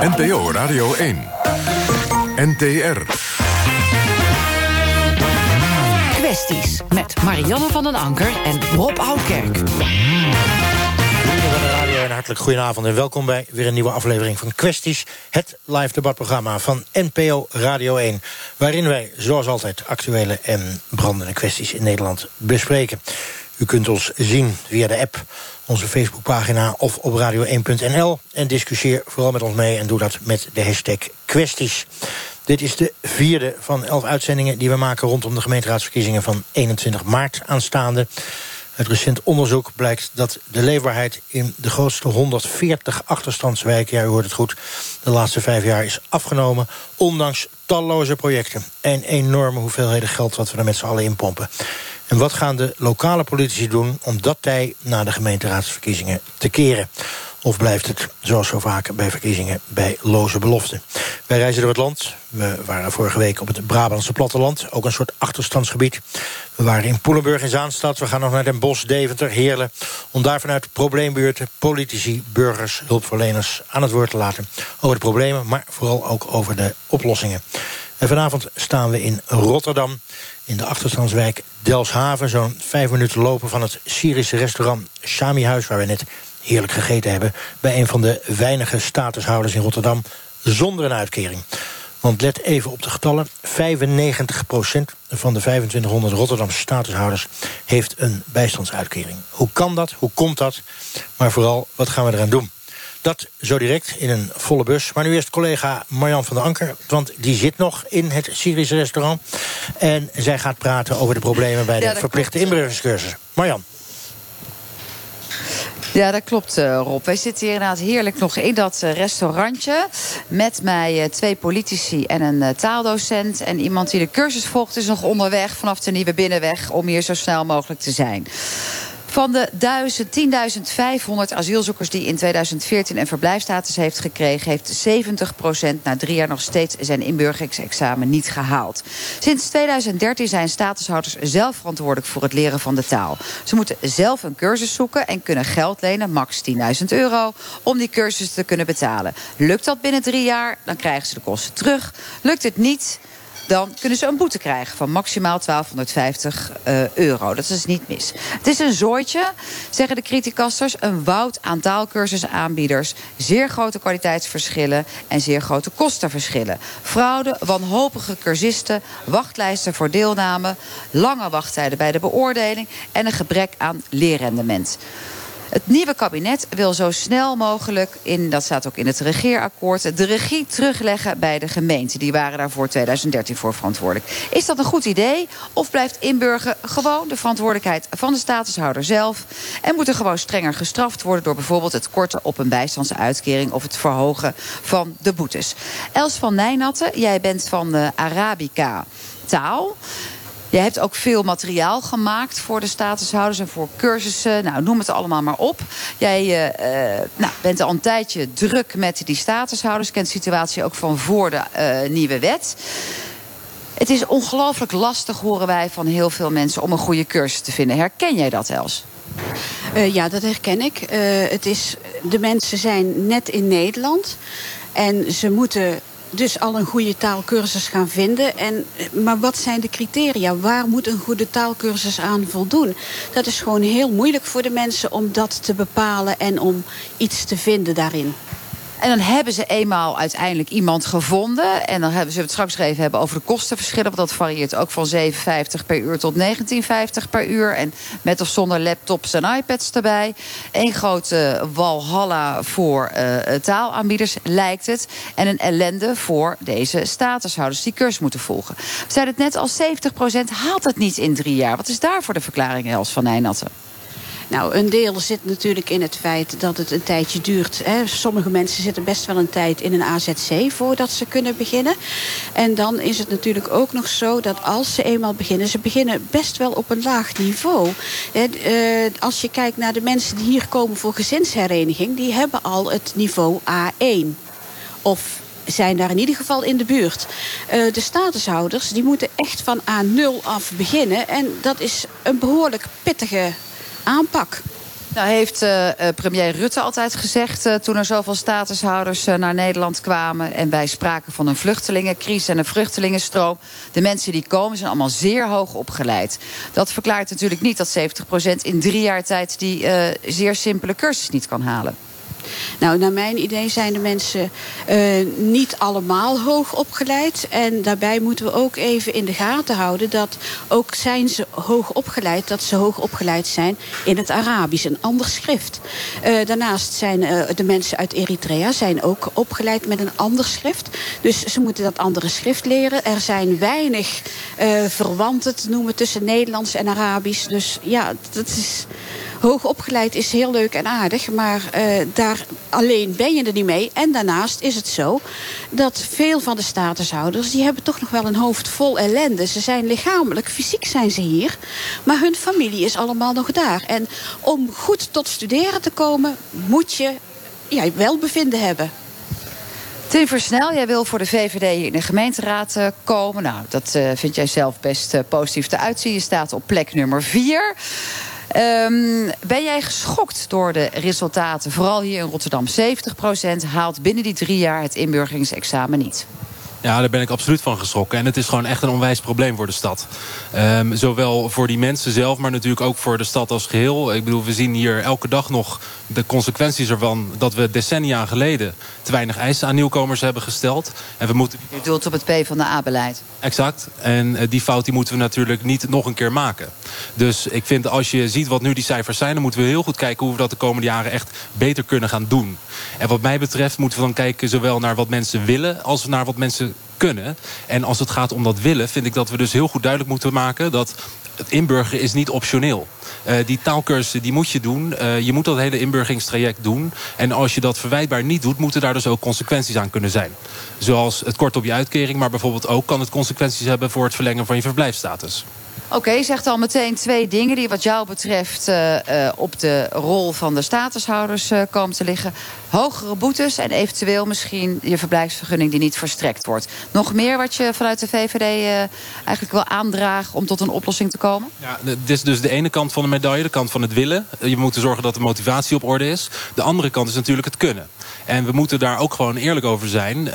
NPO Radio 1. NTR. Kwesties met Marianne van den Anker en Rob Oudkerk. Vrienden van de radio en hartelijk goedenavond en welkom bij weer een nieuwe aflevering van Kwesties. Het live debatprogramma van NPO Radio 1. Waarin wij, zoals altijd, actuele en brandende kwesties in Nederland bespreken. U kunt ons zien via de app, onze Facebookpagina of op radio1.nl. En discussieer vooral met ons mee en doe dat met de hashtag kwesties. Dit is de vierde van elf uitzendingen die we maken rondom de gemeenteraadsverkiezingen van 21 maart aanstaande. Uit recent onderzoek blijkt dat de leefbaarheid in de grootste 140 achterstandswijken, ja u hoort het goed, de laatste vijf jaar is afgenomen, ondanks talloze projecten en enorme hoeveelheden geld wat we er met z'n allen in pompen. En wat gaan de lokale politici doen om dat tij na de gemeenteraadsverkiezingen te keren? Of blijft het, zoals zo vaak bij verkiezingen, bij loze beloften? Wij reizen door het land. We waren vorige week op het Brabantse platteland. Ook een soort achterstandsgebied. We waren in Poelenburg in Zaanstad. We gaan nog naar Den Bosch, Deventer, Heerlen. Om daar vanuit probleembuurten, politici, burgers, hulpverleners... aan het woord te laten over de problemen... maar vooral ook over de oplossingen. En vanavond staan we in Rotterdam, in de achterstandswijk Delshaven... zo'n vijf minuten lopen van het Syrische restaurant Shami Huis... waar we net heerlijk gegeten hebben... bij een van de weinige statushouders in Rotterdam zonder een uitkering. Want let even op de getallen. 95% van de 2500 Rotterdamse statushouders... heeft een bijstandsuitkering. Hoe kan dat? Hoe komt dat? Maar vooral, wat gaan we eraan doen? Dat zo direct in een volle bus. Maar nu eerst collega Marjan van der Anker. Want die zit nog in het Syrische restaurant. En zij gaat praten over de problemen bij de verplichte inburgeringscursus. Marjan. Ja, dat klopt, uh, Rob. Wij zitten hier inderdaad heerlijk nog in dat uh, restaurantje. Met mij uh, twee politici en een taaldocent. En iemand die de cursus volgt is nog onderweg vanaf de Nieuwe Binnenweg... om hier zo snel mogelijk te zijn. Van de 10.500 asielzoekers die in 2014 een verblijfstatus heeft gekregen... heeft 70% na drie jaar nog steeds zijn inburgeringsexamen niet gehaald. Sinds 2013 zijn statushouders zelf verantwoordelijk voor het leren van de taal. Ze moeten zelf een cursus zoeken en kunnen geld lenen, max 10.000 euro... om die cursus te kunnen betalen. Lukt dat binnen drie jaar, dan krijgen ze de kosten terug. Lukt het niet dan kunnen ze een boete krijgen van maximaal 1250 uh, euro. Dat is niet mis. Het is een zooitje, zeggen de criticasters. Een woud aan taalkursusaanbieders. Zeer grote kwaliteitsverschillen en zeer grote kostenverschillen. Fraude, wanhopige cursisten, wachtlijsten voor deelname... lange wachttijden bij de beoordeling... en een gebrek aan leerrendement. Het nieuwe kabinet wil zo snel mogelijk, in, dat staat ook in het regeerakkoord... de regie terugleggen bij de gemeente. Die waren daar voor 2013 voor verantwoordelijk. Is dat een goed idee? Of blijft inburger gewoon de verantwoordelijkheid van de statushouder zelf? En moet er gewoon strenger gestraft worden... door bijvoorbeeld het korten op een bijstandsuitkering... of het verhogen van de boetes? Els van Nijnatten, jij bent van de Arabica taal... Je hebt ook veel materiaal gemaakt voor de statushouders en voor cursussen. Nou, noem het allemaal maar op. Jij uh, nou, bent al een tijdje druk met die statushouders. Kent de situatie ook van voor de uh, nieuwe wet. Het is ongelooflijk lastig, horen wij van heel veel mensen... om een goede cursus te vinden. Herken jij dat, Els? Ja, dat herken ik. het is, de mensen zijn net in Nederland. En ze moeten dus al een goede taalkursus gaan vinden. En, maar wat zijn de criteria? Waar moet een goede taalkursus aan voldoen? Dat is gewoon heel moeilijk voor de mensen om dat te bepalen en om iets te vinden daarin. En dan hebben ze eenmaal uiteindelijk iemand gevonden. En dan hebben ze het straks even hebben over de kostenverschillen. Want dat varieert ook van 7,50 per uur tot 19,50 per uur. En met of zonder laptops en iPads erbij. Eén grote walhalla voor uh, taalaanbieders lijkt het. En een ellende voor deze statushouders die cursus moeten volgen. We zeiden het net al, 70% haalt het niet in drie jaar. Wat is daarvoor de verklaring, Els van Nijnatten? Nou, een deel zit natuurlijk in het feit dat het een tijdje duurt. Hè. Sommige mensen zitten best wel een tijd in een AZC voordat ze kunnen beginnen. En dan is het natuurlijk ook nog zo dat als ze eenmaal beginnen... ze beginnen best wel op een laag niveau. Hè, uh, als je kijkt naar de mensen die hier komen voor gezinshereniging... die hebben al het niveau A1. Of zijn daar in ieder geval in de buurt. Uh, de statushouders die moeten echt van A0 af beginnen. En dat is een behoorlijk pittige aanpak. Nou heeft uh, premier Rutte altijd gezegd... Uh, toen er zoveel statushouders naar Nederland kwamen... en wij spraken van een vluchtelingencrisis en een vluchtelingenstroom... de mensen die komen zijn allemaal zeer hoog opgeleid. Dat verklaart natuurlijk niet dat 70% in drie jaar tijd... die zeer simpele cursus niet kan halen. Nou, naar mijn idee zijn de mensen uh, niet allemaal hoog opgeleid. En daarbij moeten we ook even in de gaten houden dat ook zijn ze hoog opgeleid, dat ze hoog opgeleid zijn in het Arabisch, een ander schrift. Uh, daarnaast zijn uh, de mensen uit Eritrea zijn ook opgeleid met een ander schrift. Dus ze moeten dat andere schrift leren. Er zijn weinig verwanten te noemen tussen Nederlands en Arabisch. Dus ja, dat is hoog opgeleid is heel leuk en aardig, maar uh, daar alleen ben je er niet mee. En daarnaast is het zo dat veel van de statushouders... die hebben toch nog wel een hoofd vol ellende. Ze zijn lichamelijk, fysiek zijn ze hier, maar hun familie is allemaal nog daar. En om goed tot studeren te komen, moet je ja, welbevinden hebben. Tim Versnel, jij wil voor de VVD in de gemeenteraad uh, komen. Nou, dat uh, vind jij zelf best positief te uitzien. Je staat op plek nummer 4. Um, ben jij geschokt door de resultaten? Vooral hier in Rotterdam. 70% haalt binnen die drie jaar het inburgeringsexamen niet. Ja, daar ben ik absoluut van geschrokken. En het is gewoon echt een onwijs probleem voor de stad. Um, zowel voor die mensen zelf, maar natuurlijk ook voor de stad als geheel. Ik bedoel, we zien hier elke dag nog de consequenties ervan... dat we decennia geleden te weinig eisen aan nieuwkomers hebben gesteld. En we moeten... U doelt op het P van de A-beleid. Exact. En uh, die fout die moeten we natuurlijk niet nog een keer maken. Dus ik vind als je ziet wat nu die cijfers zijn... dan moeten we heel goed kijken hoe we dat de komende jaren echt beter kunnen gaan doen. En wat mij betreft moeten we dan kijken zowel naar wat mensen willen... als naar wat mensen kunnen. En als het gaat om dat willen, vind ik dat we dus heel goed duidelijk moeten maken... dat het inburgeren is niet optioneel. Uh, die taalkursussen die moet je doen. Uh, je moet dat hele inburgeringstraject doen. En als je dat verwijtbaar niet doet, moeten daar dus ook consequenties aan kunnen zijn. Zoals het kort op je uitkering, maar bijvoorbeeld ook kan het consequenties hebben voor het verlengen van je verblijfsstatus. Oké, okay, zegt al meteen twee dingen die wat jou betreft uh, uh, op de rol van de statushouders uh, komen te liggen. Hogere boetes en eventueel misschien je verblijfsvergunning die niet verstrekt wordt. Nog meer wat je vanuit de VVD eigenlijk wil aandragen om tot een oplossing te komen? Ja, dit is dus de ene kant van de medaille, de kant van het willen. Je moet zorgen dat de motivatie op orde is. De andere kant is natuurlijk het kunnen. En we moeten daar ook gewoon eerlijk over zijn. Uh,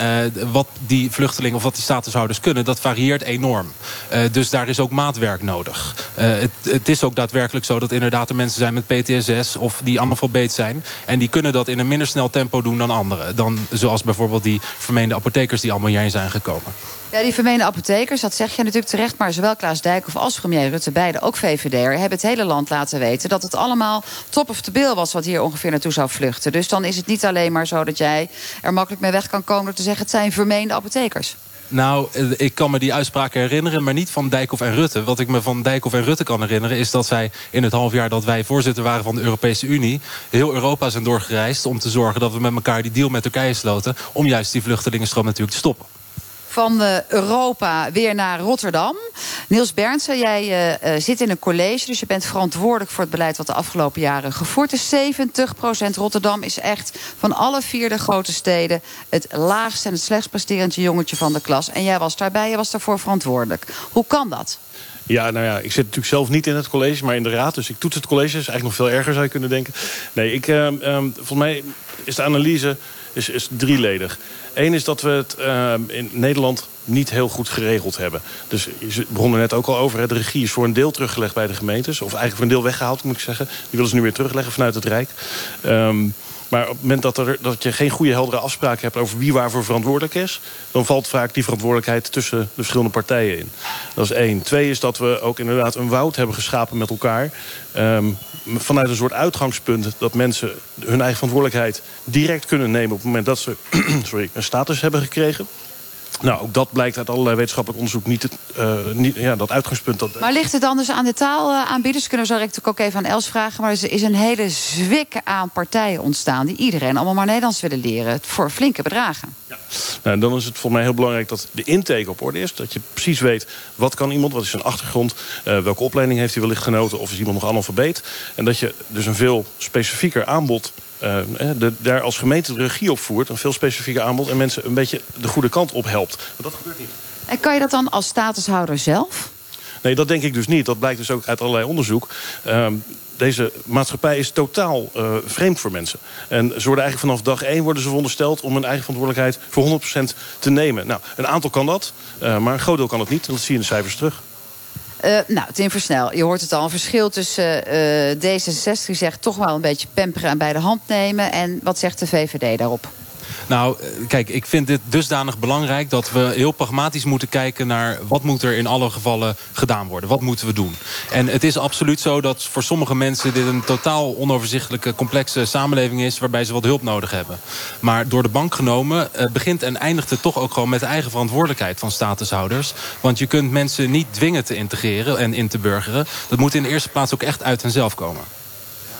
wat die vluchtelingen of wat die statushouders kunnen, dat varieert enorm. Uh, dus daar is ook maatwerk nodig. Uh, het, het, is ook daadwerkelijk zo dat inderdaad er mensen zijn met PTSS of die analfabeet zijn. En die kunnen dat in een minder snel tempo doen dan anderen. Dan zoals bijvoorbeeld die vermeende apothekers die allemaal hierheen zijn gekomen. Ja, die vermeende apothekers, dat zeg je natuurlijk terecht... maar zowel Klaas Dijkhoff als premier Rutte, beide ook VVD'er... hebben het hele land laten weten dat het allemaal top of the bill was... wat hier ongeveer naartoe zou vluchten. Dus dan is het niet alleen maar zo dat jij er makkelijk mee weg kan komen... door te zeggen het zijn vermeende apothekers. Nou, ik kan me die uitspraken herinneren, maar niet van Dijkhoff en Rutte. Wat ik me van Dijkhoff en Rutte kan herinneren... is dat zij in het half jaar dat wij voorzitter waren van de Europese Unie... heel Europa zijn doorgereisd om te zorgen dat we met elkaar die deal met Turkije sloten... om juist die vluchtelingenstroom natuurlijk te stoppen van Europa weer naar Rotterdam. Niels Bernsen, jij uh, zit in een college, dus je bent verantwoordelijk voor het beleid wat de afgelopen jaren gevoerd is. 70% Rotterdam is echt van alle vier de grote steden het laagste en het slechtst presterende jongetje van de klas. En jij was daarbij, je was daarvoor verantwoordelijk. Hoe kan dat? Ja, nou ja, ik zit natuurlijk zelf niet in het college, maar in de raad. Dus ik toets het college. Is eigenlijk nog veel erger, zou je kunnen denken. Nee, ik, uh, volgens mij is de analyse is, is drieledig. Eén is dat we het uh, in Nederland niet heel goed geregeld hebben. Dus je begon er net ook al over. Hè, de regie is voor een deel teruggelegd bij de gemeentes. Of eigenlijk voor een deel weggehaald, moet ik zeggen. Die willen ze nu weer terugleggen vanuit het Rijk. Um, maar op het moment dat, er, dat je geen goede heldere afspraken hebt... over wie waarvoor verantwoordelijk is... dan valt vaak die verantwoordelijkheid tussen de verschillende partijen in. Dat is één. Twee is dat we ook inderdaad een woud hebben geschapen met elkaar... Um, vanuit een soort uitgangspunt dat mensen hun eigen verantwoordelijkheid direct kunnen nemen... op het moment dat ze een status hebben gekregen. Nou, ook dat blijkt uit allerlei wetenschappelijk onderzoek niet, uh, niet ja, dat uitgangspunt. Dat... Maar ligt het anders aan de taalaanbieders? Kunnen we zo direct ook even aan Els vragen. Maar er is een hele zwik aan partijen ontstaan die iedereen allemaal maar Nederlands willen leren. Voor flinke bedragen. Ja. Nou, dan is het voor mij heel belangrijk dat de intake op orde is. Dat je precies weet wat kan iemand, wat is zijn achtergrond, uh, welke opleiding heeft hij wellicht genoten, of is iemand nog analfabeet. En dat je dus een veel specifieker aanbod de, daar als gemeente de regie op voert... een veel specifieker aanbod en mensen een beetje de goede kant op helpt. Maar dat gebeurt niet. En kan je dat dan als statushouder zelf? Nee, dat denk ik dus niet. Dat blijkt dus ook uit allerlei onderzoek. Uh, deze maatschappij is totaal uh, vreemd voor mensen. En ze worden eigenlijk vanaf dag één worden ze verondersteld... om hun eigen verantwoordelijkheid voor 100% te nemen. Nou, een aantal kan dat, uh, maar een groot deel kan het niet. En dat zie je in de cijfers terug. Uh, nou, Tim Versnel, je hoort het al. Een verschil tussen uh, D66 zegt toch wel een beetje pamperen en bij de hand nemen. En wat zegt de VVD daarop? Nou, kijk, ik vind dit dusdanig belangrijk... dat we heel pragmatisch moeten kijken naar... wat moet er in alle gevallen gedaan worden? Wat moeten we doen? En het is absoluut zo dat voor sommige mensen... dit een totaal onoverzichtelijke, complexe samenleving is... waarbij ze wat hulp nodig hebben. Maar door de bank genomen begint en eindigt het toch ook gewoon... met de eigen verantwoordelijkheid van statushouders. Want je kunt mensen niet dwingen te integreren en in te burgeren. Dat moet in de eerste plaats ook echt uit henzelf komen.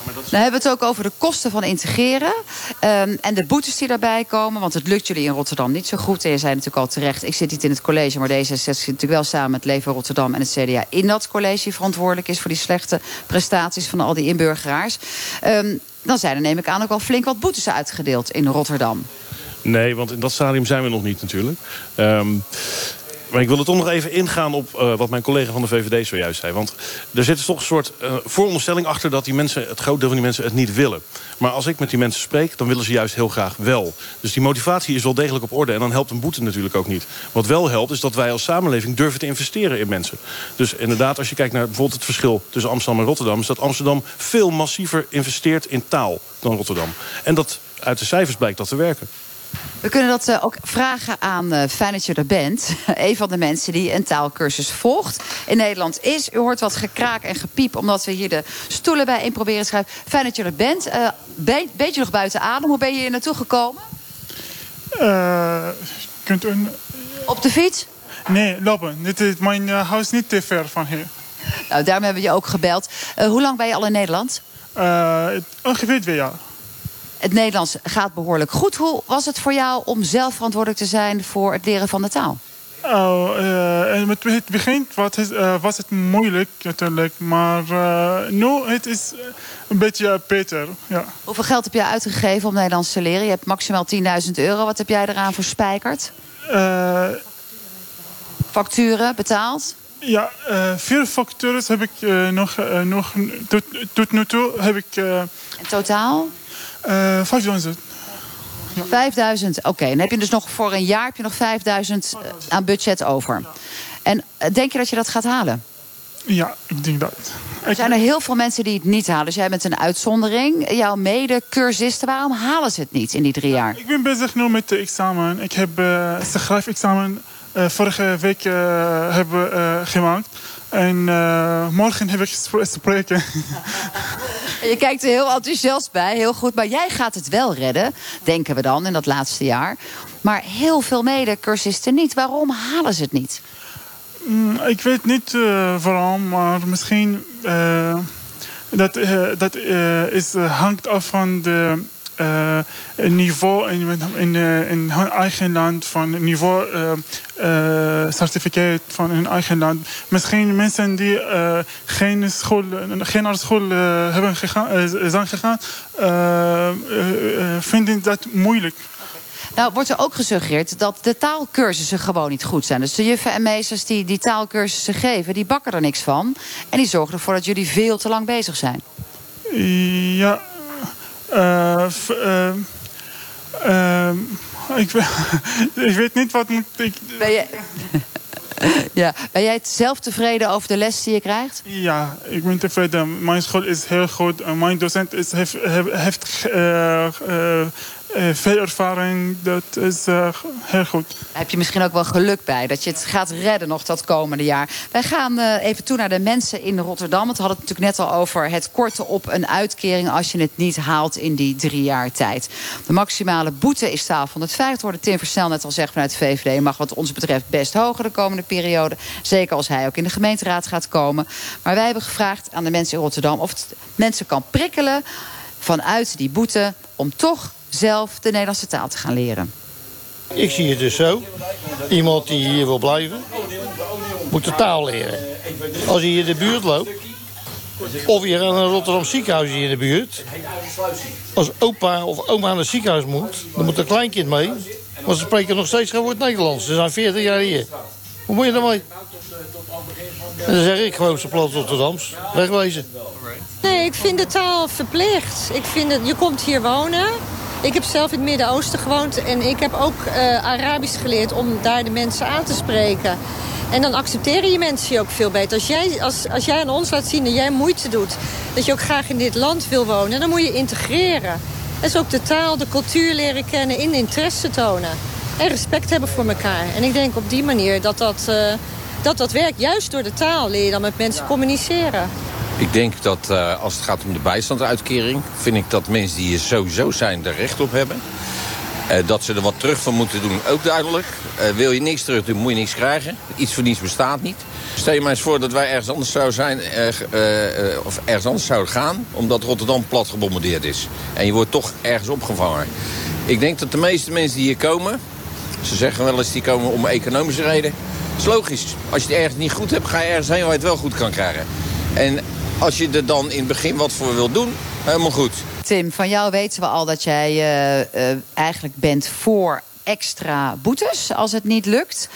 Dan hebben we het ook over de kosten van integreren. Um, en de boetes die daarbij komen. Want het lukt jullie in Rotterdam niet zo goed. En je zei natuurlijk al terecht, ik zit niet in het college... maar D66 zit natuurlijk wel samen met Leven Rotterdam en het CDA... in dat college verantwoordelijk is voor die slechte prestaties... van al die inburgeraars. Um, dan zijn er neem ik aan ook al flink wat boetes uitgedeeld in Rotterdam. Nee, want in dat stadium zijn we nog niet natuurlijk. Um, maar ik wil er toch nog even ingaan op uh, wat mijn collega van de VVD zojuist zei. Want er zit toch een soort uh, vooronderstelling achter... dat die mensen, het groot deel van die mensen het niet willen. Maar als ik met die mensen spreek, dan willen ze juist heel graag wel. Dus die motivatie is wel degelijk op orde. En dan helpt een boete natuurlijk ook niet. Wat wel helpt, is dat wij als samenleving durven te investeren in mensen. Dus inderdaad, als je kijkt naar bijvoorbeeld het verschil... tussen Amsterdam en Rotterdam... is dat Amsterdam veel massiever investeert in taal dan Rotterdam. En dat uit de cijfers blijkt dat te werken. We kunnen dat uh, ook vragen aan uh, Fijn dat je er bent. een van de mensen die een taalkursus volgt in Nederland is. U hoort wat gekraak en gepiep omdat we hier de stoelen bij in proberen te schrijven. Fijn dat je er bent. Uh, be beetje nog buiten adem. Hoe ben je hier naartoe gekomen? kunt u... Op de fiets? Nee, lopen. Dit is mijn huis niet te ver van hier. Nou, daarom hebben we je ook gebeld. hoe lang ben je al in Nederland? ongeveer twee jaar het Nederlands gaat behoorlijk goed. Hoe was het voor jou om zelf verantwoordelijk te zijn voor het leren van de taal? Oh, uh, met het begin was het, uh, was het moeilijk natuurlijk, maar uh, nu het is een beetje beter. Ja. Hoeveel geld heb jij uitgegeven om Nederlands te leren? Je hebt maximaal 10.000 euro. Wat heb jij eraan verspijkerd? Facturen betaald? Ja, vier facturen heb ik nog, nog tot, tot nu toe heb ik. In totaal? Uh, 5000. Ja. 5000, oké. Okay. Dan heb je dus nog voor een jaar heb je nog 5000 aan budget over. En denk je dat je dat gaat halen? Ja, ik denk dat. Er zijn er heel veel mensen die het niet halen. Dus jij bent een uitzondering. Jouw mede-cursisten, waarom halen ze het niet in die drie jaar? Ik ben bezig nu met de examen. Ik heb uh, schrijfexamen uh, vorige week uh, hebben, gemaakt. En morgen heb ik spreken. Je kijkt er heel enthousiast bij, heel goed. Maar jij gaat het wel redden, denken we dan, in dat laatste jaar. Maar heel veel mede-cursisten niet. Waarom halen ze het niet? Mm, ik weet niet uh, waarom, maar misschien... Uh, dat uh, dat is, hangt af van de uh, niveau in, in, in, hun eigen land, van niveau uh, certificaat van hun eigen land. Misschien mensen die geen, school, geen naar school hebben gegaan, zijn gegaan, vinden dat moeilijk. Nou, wordt er ook gesuggereerd dat de taalkursussen gewoon niet goed zijn. Dus de juffen en meesters die die taalkursussen geven, die bakken er niks van. En die zorgen ervoor dat jullie veel te lang bezig zijn. Ja, ik, ik, weet niet wat moet ik. Ben, je, ja. ben jij zelf tevreden over de les die je krijgt? Ja, ik ben tevreden. Mijn school is heel goed. Mijn docent is, heeft, heeft uh, veel ervaring, dat is uh, heel goed. Heb je misschien ook wel geluk bij, dat je het gaat redden nog dat komende jaar. Wij gaan uh, even toe naar de mensen in Rotterdam. We hadden het natuurlijk net al over het korten op een uitkering... als je het niet haalt in die drie jaar tijd. De maximale boete is 1250. Worden Tim Versnel net al zegt vanuit de VVD... mag wat ons betreft best hoger de komende periode. Zeker als hij ook in de gemeenteraad gaat komen. Maar wij hebben gevraagd aan de mensen in Rotterdam... of het mensen kan prikkelen vanuit die boete... om toch zelf de Nederlandse taal te gaan leren. Ik zie het dus zo. Iemand die hier wil blijven, moet de taal leren. Als hij hier in de buurt loopt, of je aan een Rotterdam ziekenhuis hier in de buurt. Als opa of oma naar het ziekenhuis moet, dan moet een kleinkind mee. Want ze spreken nog steeds geen woord Nederlands. Ze zijn 40 jaar hier. Hoe moet je daarmee? En dan zeg ik gewoon ze plat Rotterdams. Wegwezen. Nee, ik vind de taal verplicht. Ik vind het, je komt hier wonen. Ik heb zelf in het Midden-Oosten gewoond en ik heb ook uh, Arabisch geleerd om daar de mensen aan te spreken. En dan accepteren je mensen je ook veel beter. Als jij, als, als jij aan ons laat zien dat jij moeite doet... dat je ook graag in dit land wil wonen, dan moet je integreren. Is ook de taal, de cultuur leren kennen, in interesse tonen. En respect hebben voor elkaar. En ik denk op die manier dat dat, uh, dat, dat werkt. Juist door de taal leer je dan met mensen communiceren. Ik denk dat uh, als het gaat om de bijstandsuitkering... vind ik dat mensen die hier sowieso zijn er recht op hebben. Uh, dat ze er wat terug van moeten doen, ook duidelijk. Uh, wil je niks terug doen, moet je niks krijgen. Iets voor niets bestaat niet. Stel je maar eens voor dat wij ergens anders zouden zijn, of ergens anders zouden gaan... omdat Rotterdam plat gebombardeerd is. En je wordt toch ergens opgevangen. Ik denk dat de meeste mensen die hier komen... ze zeggen wel eens die komen om economische reden. Dat is logisch. Als je het ergens niet goed hebt, ga je ergens heen waar je het wel goed kan krijgen. En als je er dan in het begin wat voor wil doen, helemaal goed. Tim, van jou weten we al dat jij uh, uh, eigenlijk bent voor extra boetes als het niet lukt.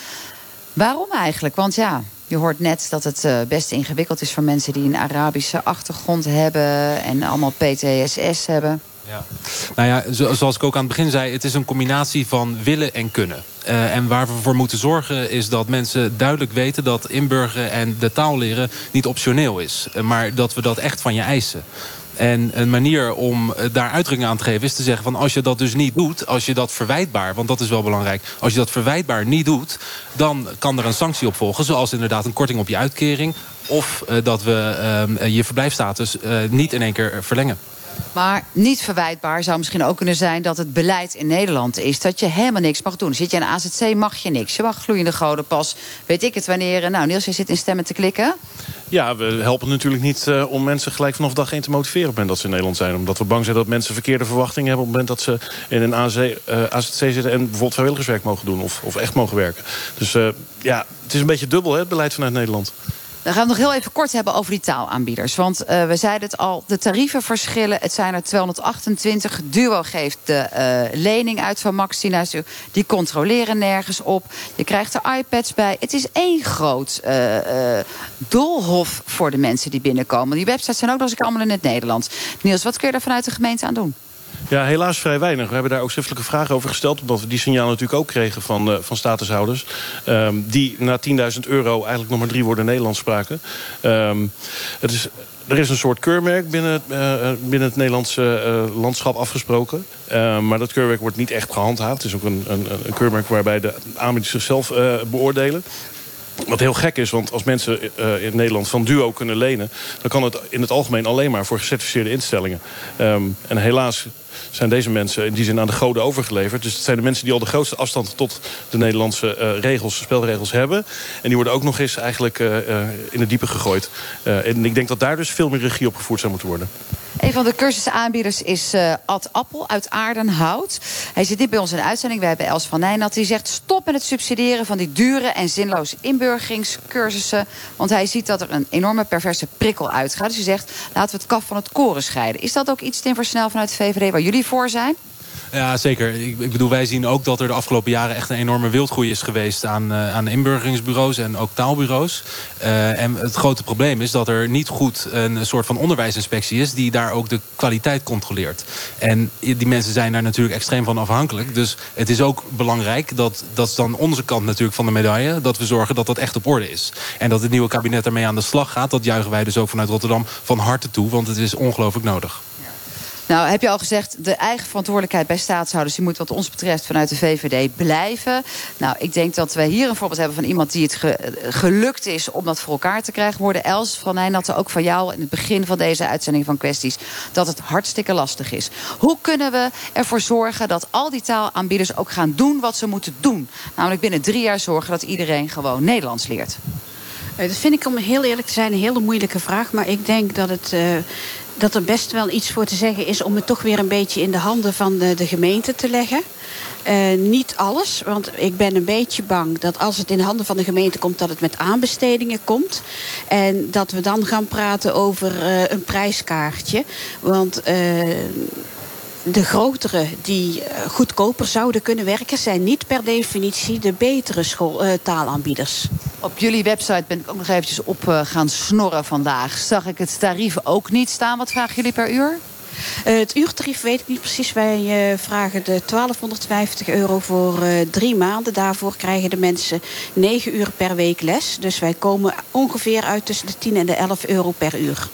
Waarom eigenlijk? Want ja, je hoort net dat het uh, best ingewikkeld is voor mensen die een Arabische achtergrond hebben en allemaal PTSS hebben. Ja. Nou ja, zoals ik ook aan het begin zei, het is een combinatie van willen en kunnen. Uh, en waar we voor moeten zorgen is dat mensen duidelijk weten... dat inburgeren en de taal leren niet optioneel is. Maar dat we dat echt van je eisen. En een manier om daar uitdrukking aan te geven is te zeggen van als je dat dus niet doet, als je dat verwijtbaar, want dat is wel belangrijk, als je dat verwijtbaar niet doet, dan kan er een sanctie op volgen, zoals inderdaad een korting op je uitkering of dat we uh, je verblijfstatus niet in één keer verlengen. Maar niet verwijtbaar zou misschien ook kunnen zijn dat het beleid in Nederland is dat je helemaal niks mag doen. Zit je in AZC, mag je niks. Je mag gloeiende goden pas. Weet ik het wanneer. Nou, Niels, je zit in stemmen te klikken. Ja, we helpen natuurlijk niet uh, om mensen gelijk vanaf dag 1 te motiveren op het moment dat ze in Nederland zijn. Omdat we bang zijn dat mensen verkeerde verwachtingen hebben op het moment dat ze in een AZC, AZC zitten en bijvoorbeeld vrijwilligerswerk mogen doen of, of echt mogen werken. Dus uh, ja, het is een beetje dubbel, hè, het beleid vanuit Nederland. Dan gaan we nog heel even kort hebben over die taalaanbieders. Want uh, we zeiden het al, de tarieven verschillen. Het zijn er 228. Duo geeft de uh, lening uit van Max 10.000 Die controleren nergens op. Je krijgt er iPads bij. Het is één groot uh, doolhof voor de mensen die binnenkomen. Die websites zijn ook nog eens allemaal in het Nederlands. Niels, wat kun je daar vanuit de gemeente aan doen? Ja, helaas vrij weinig. We hebben daar ook schriftelijke vragen over gesteld... omdat we die signaal natuurlijk ook kregen van, uh, van statushouders... Um, die na 10.000 euro eigenlijk nog maar drie woorden Nederlands spraken. Um, het is, er is een soort keurmerk binnen het, uh, binnen het Nederlandse landschap afgesproken. Uh, maar dat keurmerk wordt niet echt gehandhaafd. Het is ook een, een, een keurmerk waarbij de aanbieders zichzelf beoordelen. Wat heel gek is, want als mensen in Nederland van duo kunnen lenen... dan kan het in het algemeen alleen maar voor gecertificeerde instellingen. En helaas zijn deze mensen in die zin aan de goden overgeleverd. Dus het zijn de mensen die al de grootste afstand tot de Nederlandse uh, regels, spelregels hebben. En die worden ook nog eens eigenlijk uh, uh, in het diepe gegooid. en ik denk dat daar dus veel meer regie op gevoerd zou moeten worden. Een van de cursusaanbieders is uh, Ad Appel uit Aardenhout. Hij zit dit bij ons in de uitzending. Wij hebben Els van Nijnat. Die zegt stop met het subsidiëren van die dure en zinloze inburgeringscursussen. Want hij ziet dat er een enorme perverse prikkel uitgaat. Dus hij zegt laten we het kaf van het koren scheiden. Is dat ook iets, Tim Versnel vanuit de VVD, waar jullie voor zijn? Ja, zeker. Ik, bedoel, wij zien ook dat er de afgelopen jaren echt een enorme wildgroei is geweest aan, uh, aan inburgeringsbureaus en ook taalbureaus. Uh, en het grote probleem is dat er niet goed een soort van onderwijsinspectie is die daar ook de kwaliteit controleert. En die mensen zijn daar natuurlijk extreem van afhankelijk. Dus het is ook belangrijk, dat, dat is dan onze kant natuurlijk van de medaille, dat we zorgen dat dat echt op orde is. En dat het nieuwe kabinet ermee aan de slag gaat, dat juichen wij dus ook vanuit Rotterdam van harte toe, want het is ongelooflijk nodig. Nou, heb je al gezegd, de eigen verantwoordelijkheid bij staatshouders... die moet wat ons betreft vanuit de VVD blijven. Nou, ik denk dat we hier een voorbeeld hebben van iemand die het ge gelukt is... om dat voor elkaar te krijgen. Worden Els van Nijnatten ook van jou in het begin van deze uitzending van kwesties... dat het hartstikke lastig is. Hoe kunnen we ervoor zorgen dat al die taalaanbieders ook gaan doen wat ze moeten doen? Namelijk binnen drie jaar zorgen dat iedereen gewoon Nederlands leert. Dat vind ik om heel eerlijk te zijn een hele moeilijke vraag. Maar ik denk dat het... Uh dat er best wel iets voor te zeggen is om het toch weer een beetje in de handen van de, de gemeente te leggen. Uh, niet alles, want ik ben een beetje bang dat als het in de handen van de gemeente komt, dat het met aanbestedingen komt. En dat we dan gaan praten over uh, een prijskaartje. Want. Uh, de grotere die goedkoper zouden kunnen werken... zijn niet per definitie de betere school, taalaanbieders. Op jullie website ben ik ook nog eventjes op uh, gaan snorren vandaag. Zag ik het tarief ook niet staan. Wat vragen jullie per uur? Uh, het uurtarief weet ik niet precies. Wij uh, vragen de 1250 euro voor uh, drie maanden. Daarvoor krijgen de mensen 9 uur per week les. Dus wij komen ongeveer uit tussen de 10 en de 11 euro per uur.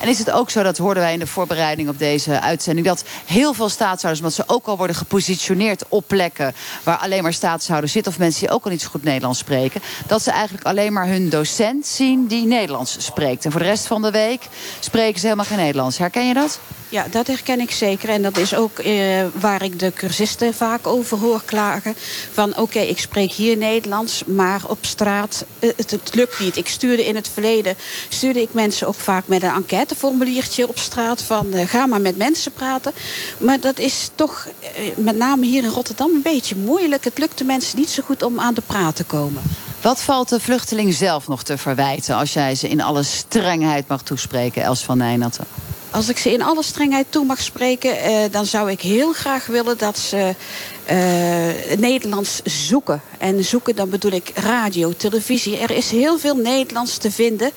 En is het ook zo, dat hoorden wij in de voorbereiding op deze uitzending... dat heel veel staatshouders, omdat ze ook al worden gepositioneerd op plekken... waar alleen maar staatshouders zitten of mensen die ook al niet zo goed Nederlands spreken... dat ze eigenlijk alleen maar hun docent zien die Nederlands spreekt. En voor de rest van de week spreken ze helemaal geen Nederlands. Herken je dat? Ja, dat herken ik zeker. En dat is ook eh, waar ik de cursisten vaak over hoor klagen. Van oké, ik spreek hier Nederlands, maar op straat, uh, het, het, lukt niet. Ik stuurde in het verleden, stuurde ik mensen ook vaak met een enquêteformuliertje op straat. Van uh, ga maar met mensen praten. Maar dat is toch, met name hier in Rotterdam, een beetje moeilijk. Het lukt de mensen niet zo goed om aan de praat te komen. Wat valt de vluchteling zelf nog te verwijten... als jij ze in alle strengheid mag toespreken, Els van Nijnatten? Als ik ze in alle strengheid toe mag spreken... Eh, dan zou ik heel graag willen dat ze uh, Nederlands zoeken. En zoeken, dan bedoel ik radio, televisie. Er is heel veel Nederlands te vinden.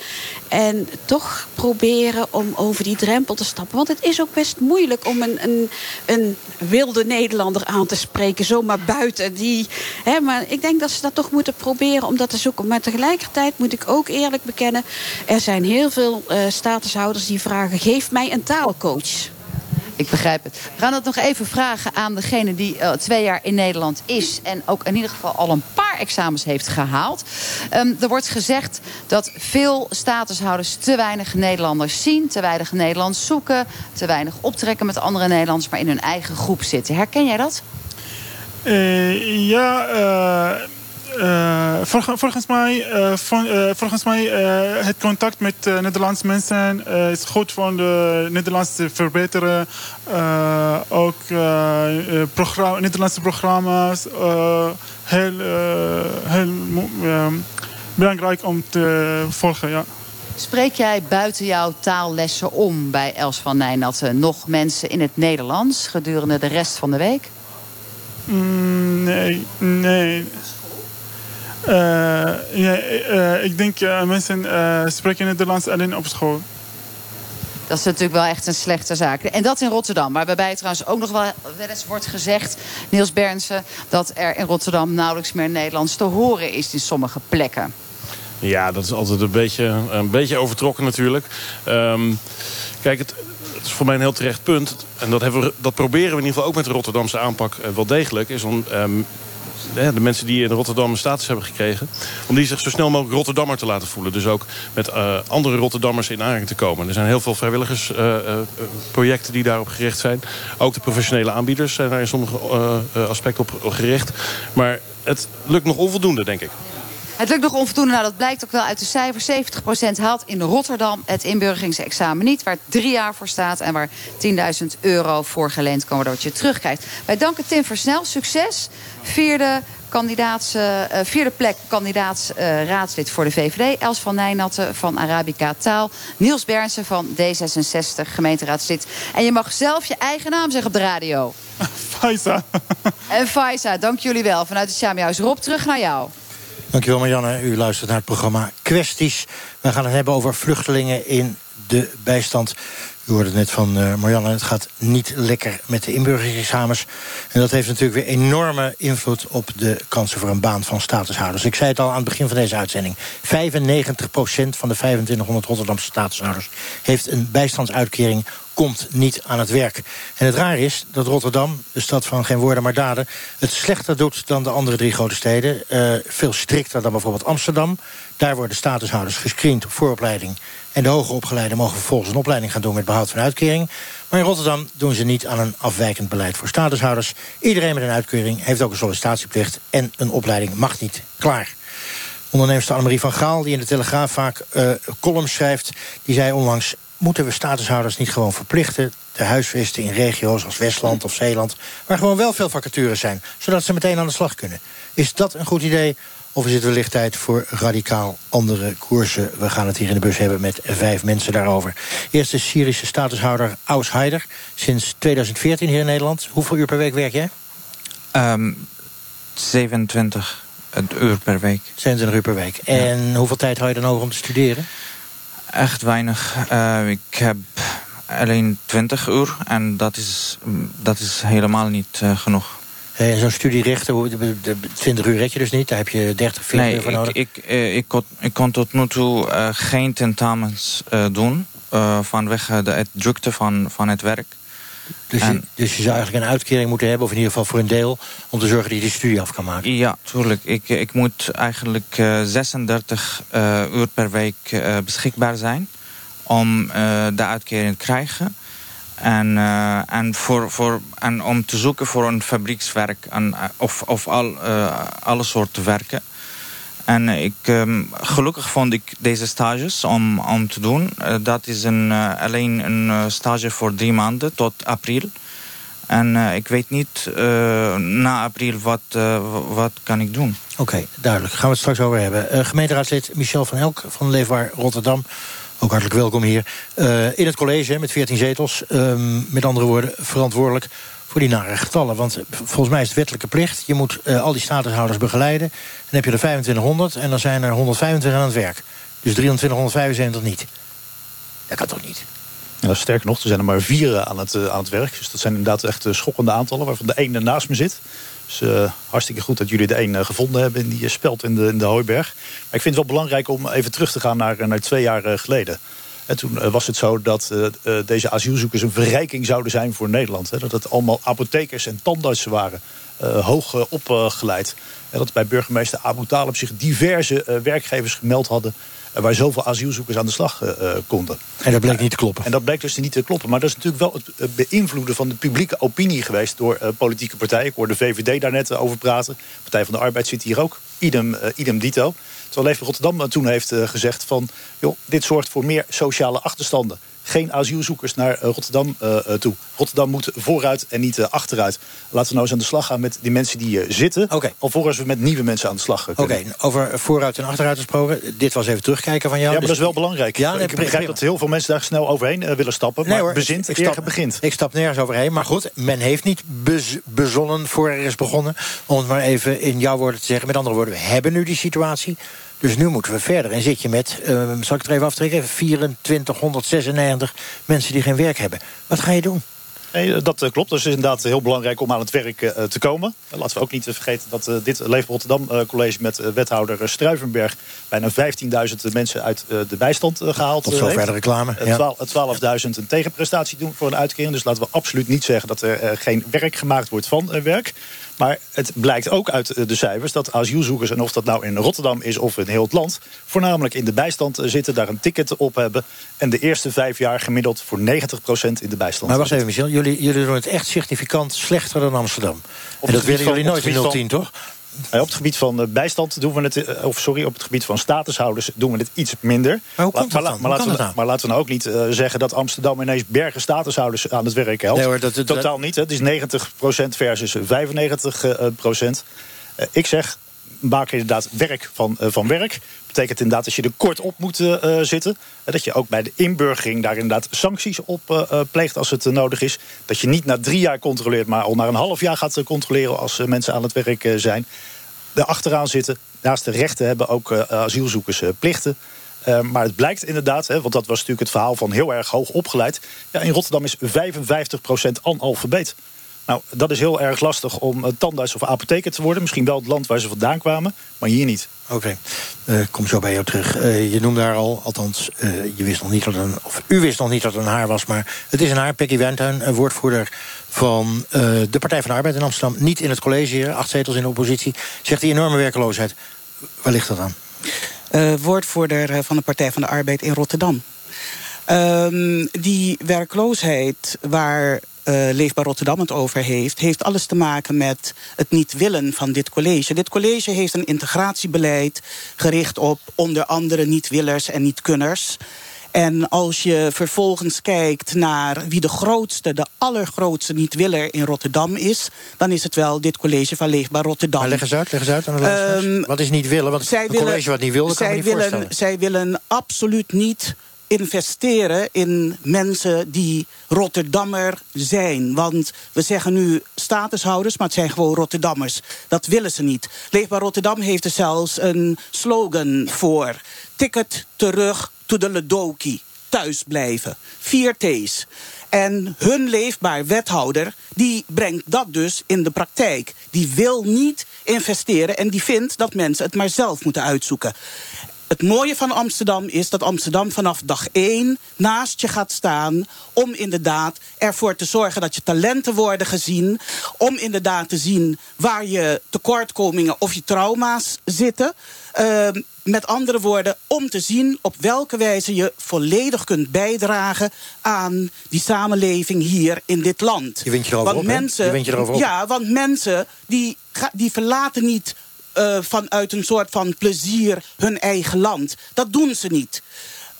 En toch proberen om over die drempel te stappen. Want het is ook best moeilijk om een, een, een wilde Nederlander aan te spreken. Zomaar buiten. Die, hè, maar ik denk dat ze dat toch moeten proberen om dat te zoeken. Maar tegelijkertijd moet ik ook eerlijk bekennen... er zijn heel veel uh, statushouders die vragen... geef mij een taalcoach. Ik begrijp het. We gaan het nog even vragen aan degene die uh, twee jaar in Nederland is... en ook in ieder geval al een paar examens heeft gehaald. Um, er wordt gezegd dat veel statushouders te weinig Nederlanders zien... te weinig Nederlands zoeken, te weinig optrekken met andere Nederlanders... maar in hun eigen groep zitten. Herken jij dat? Uh, ja... Uh... Uh, volgens, volgens mij, van, uh, volgens mij het contact met Nederlandse mensen is goed voor de Nederlands te verbeteren. ook programma, Nederlandse programma's, heel, heel belangrijk om te volgen. Ja. Spreek jij buiten jouw taallessen om bij Els van Nijnatten nog mensen in het Nederlands gedurende de rest van de week? Mm, nee, nee. Uh, ja, uh, ik denk uh, mensen spreken Nederlands alleen op school. Dat is natuurlijk wel echt een slechte zaak. En dat in Rotterdam. Maar waarbij trouwens ook nog wel, wel eens wordt gezegd... Niels Bernsen, dat er in Rotterdam nauwelijks meer Nederlands te horen is... in sommige plekken. Ja, dat is altijd een beetje, een beetje overtrokken natuurlijk. Um, kijk, het, het is voor mij een heel terecht punt. En dat, hebben we, dat proberen we in ieder geval ook met de Rotterdamse aanpak wel degelijk. Is om um, de mensen die in Rotterdam een status hebben gekregen... om die zich zo snel mogelijk Rotterdammer te laten voelen. Dus ook met uh, andere Rotterdammers in aanraking te komen. Er zijn heel veel vrijwilligersprojecten uh, uh, die daarop gericht zijn. Ook de professionele aanbieders zijn daar in sommige aspecten op gericht. Maar het lukt nog onvoldoende, denk ik. Het lukt nog onvoldoende. Nou, dat blijkt ook wel uit de cijfers. 70% haalt in Rotterdam het inburgeringsexamen niet. Waar drie jaar voor staat en waar 10.000 euro voor geleend kan worden. Wat je terugkrijgt. Wij danken Tim Versnel. Succes. Vierde kandidaats, uh, vierde plek kandidaats uh, raadslid voor de VVD. Els van Nijnatten van Arabica Taal. Niels Bernsen van D66, gemeenteraadslid. En je mag zelf je eigen naam zeggen op de radio. Faisa. en Faisa, dank jullie wel. Vanuit het Sjamihuis. Rob, terug naar jou. Dankjewel Marianne. U luistert naar het programma Kwesties. We gaan het hebben over vluchtelingen in de bijstand. U hoorde net van uh, Marianne, het gaat niet lekker met de inburgeringsexamens. En dat heeft natuurlijk weer enorme invloed op de kansen voor een baan van statushouders. Ik zei het al aan het begin van deze uitzending. 95% van de 2500 Rotterdamse statushouders heeft een bijstandsuitkering komt niet aan het werk. En het raar is dat Rotterdam, de stad van geen woorden maar daden... het slechter doet dan de andere drie grote steden. Uh, veel strikter dan bijvoorbeeld Amsterdam. Daar worden statushouders gescreend op vooropleiding... en de hoger opgeleiden mogen vervolgens een opleiding gaan doen... met behoud van uitkering. Maar in Rotterdam doen ze niet aan een afwijkend beleid voor statushouders. Iedereen met een uitkering heeft ook een sollicitatieplicht... en een opleiding mag niet. Klaar. Onderneemster Annemarie van Gaal, die in de Telegraaf vaak uh, columns schrijft... die zei onlangs, moeten we statushouders niet gewoon verplichten... te huisvesten in regio's als Westland of Zeeland... waar gewoon wel veel vacatures zijn, zodat ze meteen aan de slag kunnen. Is dat een goed idee? Of is het wellicht tijd voor radicaal andere koersen? We gaan het hier in de bus hebben met vijf mensen daarover. Eerst de Syrische statushouder Aus Haider. Sinds 2014 hier in Nederland. Hoeveel uur per week werk jij? Um, 27 uur per week. 22 uur per week. En hoeveel tijd hou je dan over om te studeren? Echt weinig. Uh, ik heb alleen 20 uur en dat is, dat is helemaal niet uh, genoeg. En zo'n studie richten, 20 uur red je dus niet? Daar heb je 30, 40 nee, uur voor nodig? Ik, ik, ik, kon, ik kon tot nu toe uh, geen tentamens doen... vanwege de drukte van, van het werk. Dus, en, je, dus je zou eigenlijk een uitkering moeten hebben... of in ieder geval voor een deel... om te zorgen dat je die studie af kan maken? Ja, tuurlijk. Ik, ik moet eigenlijk 36 uur per week beschikbaar zijn... om de uitkering te krijgen... En, en, voor, voor, en om te zoeken voor een fabriekswerk en, of, of al, alle soorten werken. En ik, um, gelukkig vond ik deze stages om, om te doen. Uh, dat is een, alleen een stage voor drie maanden tot april. En ik weet niet na april wat, wat kan ik doen. Oké, okay, duidelijk. Gaan we het straks over hebben. gemeenteraadslid Michel van Elk van Leefbaar Rotterdam ook hartelijk welkom hier. In het college met 14 zetels. Uh, met andere woorden, verantwoordelijk voor die nare getallen. Want volgens mij is het wettelijke plicht. Je moet uh, al die statushouders begeleiden. Dan heb je er 2500 en dan zijn er 125 aan het werk. Dus 2375 niet. Dat kan toch niet? Ja, sterker nog, er zijn er maar vier aan het, aan het werk. Dus dat zijn inderdaad echt schokkende aantallen... waarvan de ene naast me zit. Dus hartstikke goed dat jullie de een gevonden hebben in die speld in de, in de Hooiberg. Maar ik vind het wel belangrijk om even terug te gaan naar, naar twee jaar geleden. En toen was het zo dat uh, deze asielzoekers een verrijking zouden zijn voor Nederland. Hè? Dat het allemaal apothekers en tandartsen waren. hoog opgeleid. En dat bij burgemeester Abu Talib zich diverse werkgevers gemeld hadden waar zoveel asielzoekers aan de slag uh, konden. En dat bleek niet te kloppen. En dat bleek dus niet te kloppen. Maar dat is natuurlijk wel het beïnvloeden van de publieke opinie geweest... door uh, politieke partijen. Ik hoorde de VVD daar net over praten. Partij van de Arbeid zit hier ook. Idem, uh, idem dito. Terwijl Leefbaar Rotterdam toen heeft gezegd van... Joh, dit zorgt voor meer sociale achterstanden geen asielzoekers naar Rotterdam uh, toe. Rotterdam moet vooruit en niet achteruit. Laten we nou eens aan de slag gaan met die mensen die zitten. Okay. Alvorens we met nieuwe mensen aan de slag kunnen. Oké, okay. over vooruit en achteruit gesproken. Dit was even terugkijken van jou. Ja, maar dus... dat is wel belangrijk. Ja, nee, ik begrijp dat heel veel mensen daar snel overheen willen stappen. Maar nee, hoor, bezint, ik, stap, begint. Ik stap nergens overheen. Maar goed, men heeft niet bez, bezonnen voor er is begonnen. Om het maar even in jouw woorden te zeggen. Met andere woorden, we hebben nu die situatie. Dus nu moeten we verder. En zit je met, uh, zal ik het er even aftrekken... 2496 mensen die geen werk hebben. Wat ga je doen? Nee, dat klopt. Dus het is inderdaad heel belangrijk om aan het werk uh, te komen. Laten we ook niet vergeten dat uh, dit Leef Rotterdam uh, College... met wethouder Struivenberg bijna 15.000 mensen uit de bijstand gehaald Tot zover de reclame. Ja. 12.000 een tegenprestatie doen voor een uitkering. Dus laten we absoluut niet zeggen dat er geen werk gemaakt wordt van werk. Maar het blijkt ook uit de cijfers dat asielzoekers... en of dat nou in Rotterdam is of in heel het land... voornamelijk in de bijstand zitten, daar een ticket op hebben... en de eerste vijf jaar gemiddeld voor 90% in de bijstand. Maar wacht even, Michel. Jullie, jullie doen het echt significant slechter dan Amsterdam. Op en dat willen jullie nooit in 010, toch? Op het gebied van bijstand doen we het, of sorry, op het gebied van statushouders doen we het iets minder. Maar hoe komt maar, laten we, maar laten we nou ook niet uh, zeggen dat Amsterdam ineens bergen statushouders aan het werk helpt. Nee, hoor, dat, dat, Totaal niet. Hè. Het is 90% versus 95%. Uh, ik zeg, maak inderdaad werk van, uh, van werk. Betekent inderdaad dat je er kort op moet uh, zitten. dat je ook bij de inburgering daar inderdaad sancties op uh, pleegt als het nodig is. Dat je niet na drie jaar controleert, maar al na een half jaar gaat controleren als mensen aan het werk zijn. Er achteraan zitten, naast de rechten hebben ook asielzoekers plichten. Maar het blijkt inderdaad, hè, want dat was natuurlijk het verhaal van heel erg hoog opgeleid. Ja, in Rotterdam is 55% analfabeet. Nou, dat is heel erg lastig om uh, tandarts of apotheker te worden. Misschien wel het land waar ze vandaan kwamen, maar hier niet. Oké, okay. uh, kom zo bij jou terug. Uh, je noemde daar al, althans, je wist nog niet dat een, of u wist nog niet dat het een haar was, maar het is een haar. Peggy Wendtuin, een woordvoerder van de Partij van de Arbeid in Amsterdam, niet in het college hier, acht zetels in de oppositie, zegt die enorme werkeloosheid. Waar ligt dat aan? woordvoerder van de Partij van de Arbeid in Rotterdam. Um, die werkloosheid waar uh, Leefbaar Rotterdam het over heeft... heeft alles te maken met het niet willen van dit college. Dit college heeft een integratiebeleid gericht op onder andere niet-willers en niet-kunners... En als je vervolgens kijkt naar wie de grootste, de allergrootste niet-willer in Rotterdam is... dan is het wel dit college van Leefbaar Rotterdam. Maar leg eens uit, leg eens uit aan de um, Wat is niet willen? Want een college wat niet wil, kan zij niet willen, voorstellen. Zij willen absoluut niet investeren in mensen die Rotterdammer zijn. Want we zeggen nu statushouders, maar het zijn gewoon Rotterdammers. Dat willen ze niet. Leefbaar Rotterdam heeft er zelfs een slogan voor. Ticket terug to de Ledoki. Thuis blijven. Vier T's. En hun leefbaar wethouder, die brengt dat dus in de praktijk. Die wil niet investeren en die vindt dat mensen het maar zelf moeten uitzoeken. Het mooie van Amsterdam is dat Amsterdam vanaf dag één naast je gaat staan. Om inderdaad ervoor te zorgen dat je talenten worden gezien. Om inderdaad te zien waar je tekortkomingen of je trauma's zitten. Uh, met andere woorden, om te zien op welke wijze je volledig kunt bijdragen aan die samenleving hier in dit land. Je wint je erover want op, mensen, Je je erover. Ja, want mensen die, die verlaten niet eh, vanuit een soort van plezier hun eigen land. Dat doen ze niet.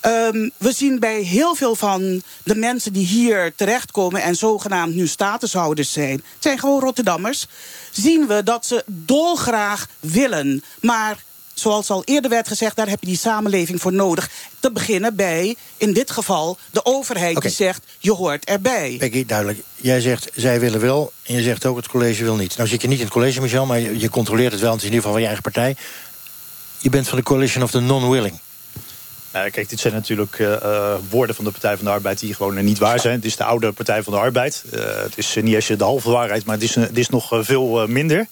Ehm, we zien bij heel veel van de mensen die hier terechtkomen en zogenaamd nu statushouders zijn, het zijn gewoon Rotterdammers, zien we dat ze dolgraag willen. Maar zoals al eerder werd gezegd, daar heb je die samenleving voor nodig. Te beginnen bij, in dit geval, de overheid die zegt, je hoort erbij. Peggy, duidelijk. Jij zegt, zij willen wel. En je zegt ook, het college wil niet. Nou zit je niet in het college, Michel, maar je, je controleert het wel. Het is in ieder geval van je eigen partij. Je bent van de coalition of the non-willing. Nou, kijk, dit zijn natuurlijk eh, eh, woorden van de Partij van de Arbeid die gewoon eh, niet waar zijn. Het is de oude Partij van de Arbeid. Eh, het is niet eens de halve waarheid, maar het is, het is nog veel minder.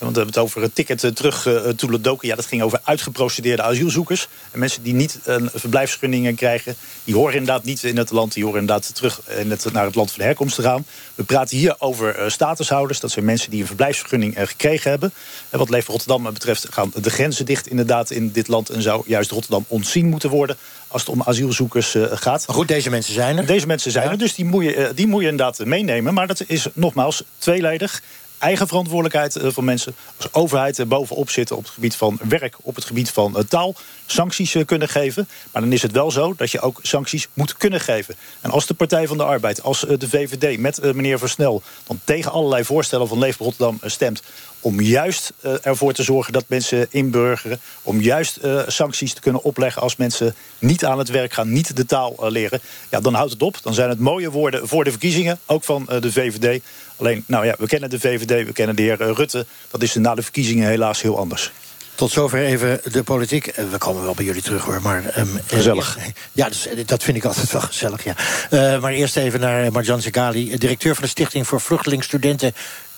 Want we hebben het over het ticket eh, terug uh, to Ledoken. Ja, dat ging over uitgeprocedeerde asielzoekers. En mensen die niet een verblijfsvergunning krijgen... die horen inderdaad niet in het land. Die horen inderdaad terug in het, naar het land van herkomst te gaan. We praten hier over statushouders. Dat zijn mensen die een verblijfsvergunning gekregen hebben. En wat Leef Rotterdam betreft gaan de grenzen dicht inderdaad in dit land. En zou juist Rotterdam ontzien moeten worden als het om asielzoekers gaat. Maar goed, deze mensen zijn er. Deze mensen zijn er, dus die moet, je, die moet je inderdaad meenemen. Maar dat is nogmaals tweeledig. Eigen verantwoordelijkheid eh, van mensen. Als overheid er bovenop zitten op het gebied van werk, op het gebied van eh, taal. Sancties eh, kunnen geven. Maar dan is het wel zo dat je ook sancties moet kunnen geven. En als de Partij van de Arbeid, als eh, de VVD met eh, meneer Versnel... dan tegen allerlei voorstellen van Leef Rotterdam eh, stemt om juist eh, ervoor te zorgen dat mensen inburgeren. Om juist eh, sancties te kunnen opleggen als mensen niet aan het werk gaan, niet de taal eh, leren. Ja, dan houdt het op. Dan zijn het mooie woorden voor de verkiezingen, ook van eh, de VVD. Alleen, nou ja, we kennen de VVD, we kennen de heer eh, Rutte. Dat is na de verkiezingen helaas heel anders. Tot zover even de politiek. Eh, We komen wel bij jullie terug hoor. Maar, ehm, eh, Gezellig. eerst- ja, dus, dat vind ik altijd wel gezellig. Ja. Eh, maar eerst even naar Marjan Zegali, directeur van de Stichting voor Vluchtelingenstudenten.